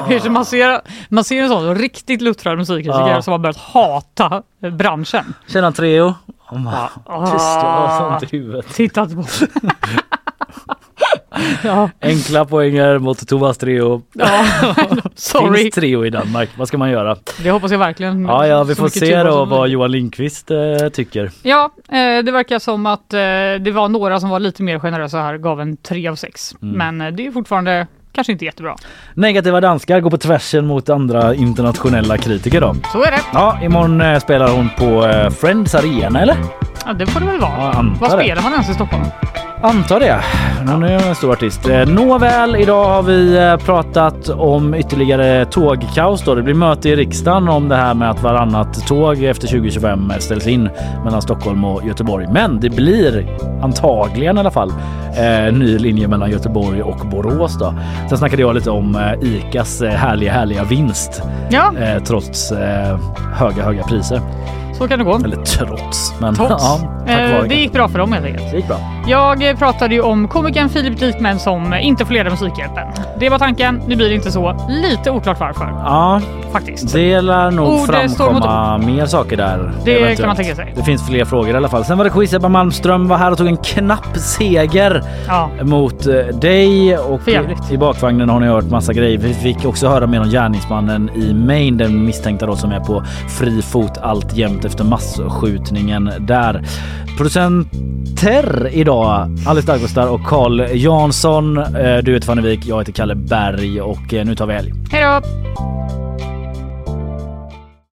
Man, ser, man ser en sån riktigt luttrad musikkritiker Ja. som har börjat hata eh, branschen. Tjena Treo. Bara, Ah. tyst jag har så ont i huvudet. Tittat på. ja, Enkla poänger mot Thomas Treo. ja. sorry. Finns Treo i Danmark, vad ska man göra? Det hoppas jag verkligen. Ja, ja vi får se då vad Johan Lindqvist eh, tycker. Ja, eh, det verkar som att eh, det var några som var lite mer generösa här, gav en 3 av 6. Mm. Men eh, det är fortfarande kanske inte jättebra. Negativa danskar går på tvärsen mot andra internationella kritiker då. Så är det. Ja, imorgon eh, spelar hon på eh, Friends Arena eller? Ja, det får det väl vara. Ja, Vad spelar man ens i Stockholm? Antar det. Hon är en stor artist. Eh, Nåväl, idag har vi eh, pratat om ytterligare tågkaos. Då. Det blir möte i riksdagen om det här med att varannat tåg efter 2025 ställs in mellan Stockholm och Göteborg. Men det blir antagligen i alla fall eh, ny linje mellan Göteborg och Borås. Då. Sen snackade jag lite om ICAs härliga, härliga vinst Ja, eh, trots eh, höga, höga priser. Så kan det gå. Eller trots, men Trots. ja, Eh, det gick bra för dem helt enkelt. det gick bra. Jag eh, pratade ju om komikern Filip Dikmen som eh, inte får leda Musikhjälpen. Det var tanken, nu blir det inte så. Lite oklart varför Ja, faktiskt. Det lär nog Ord mot framkomma mer saker där. Det eventuellt. kan man tänka sig. Det finns fler frågor i alla fall. Sen var det quiz. Ebba Malmström var här och tog en knapp seger Ja, mot eh, dig och i bakvagnen har ni hört massa grejer. Vi fick också höra mer om gärningsmannen i Maine, den misstänkta då som är på fri fot alltjämt efter massskjutningen där. Producenter idag Alice Dagostar och Carl Jansson. Eh, du heter Fanny Wik, jag heter Kalle Berg och eh, nu tar vi helg. hej då!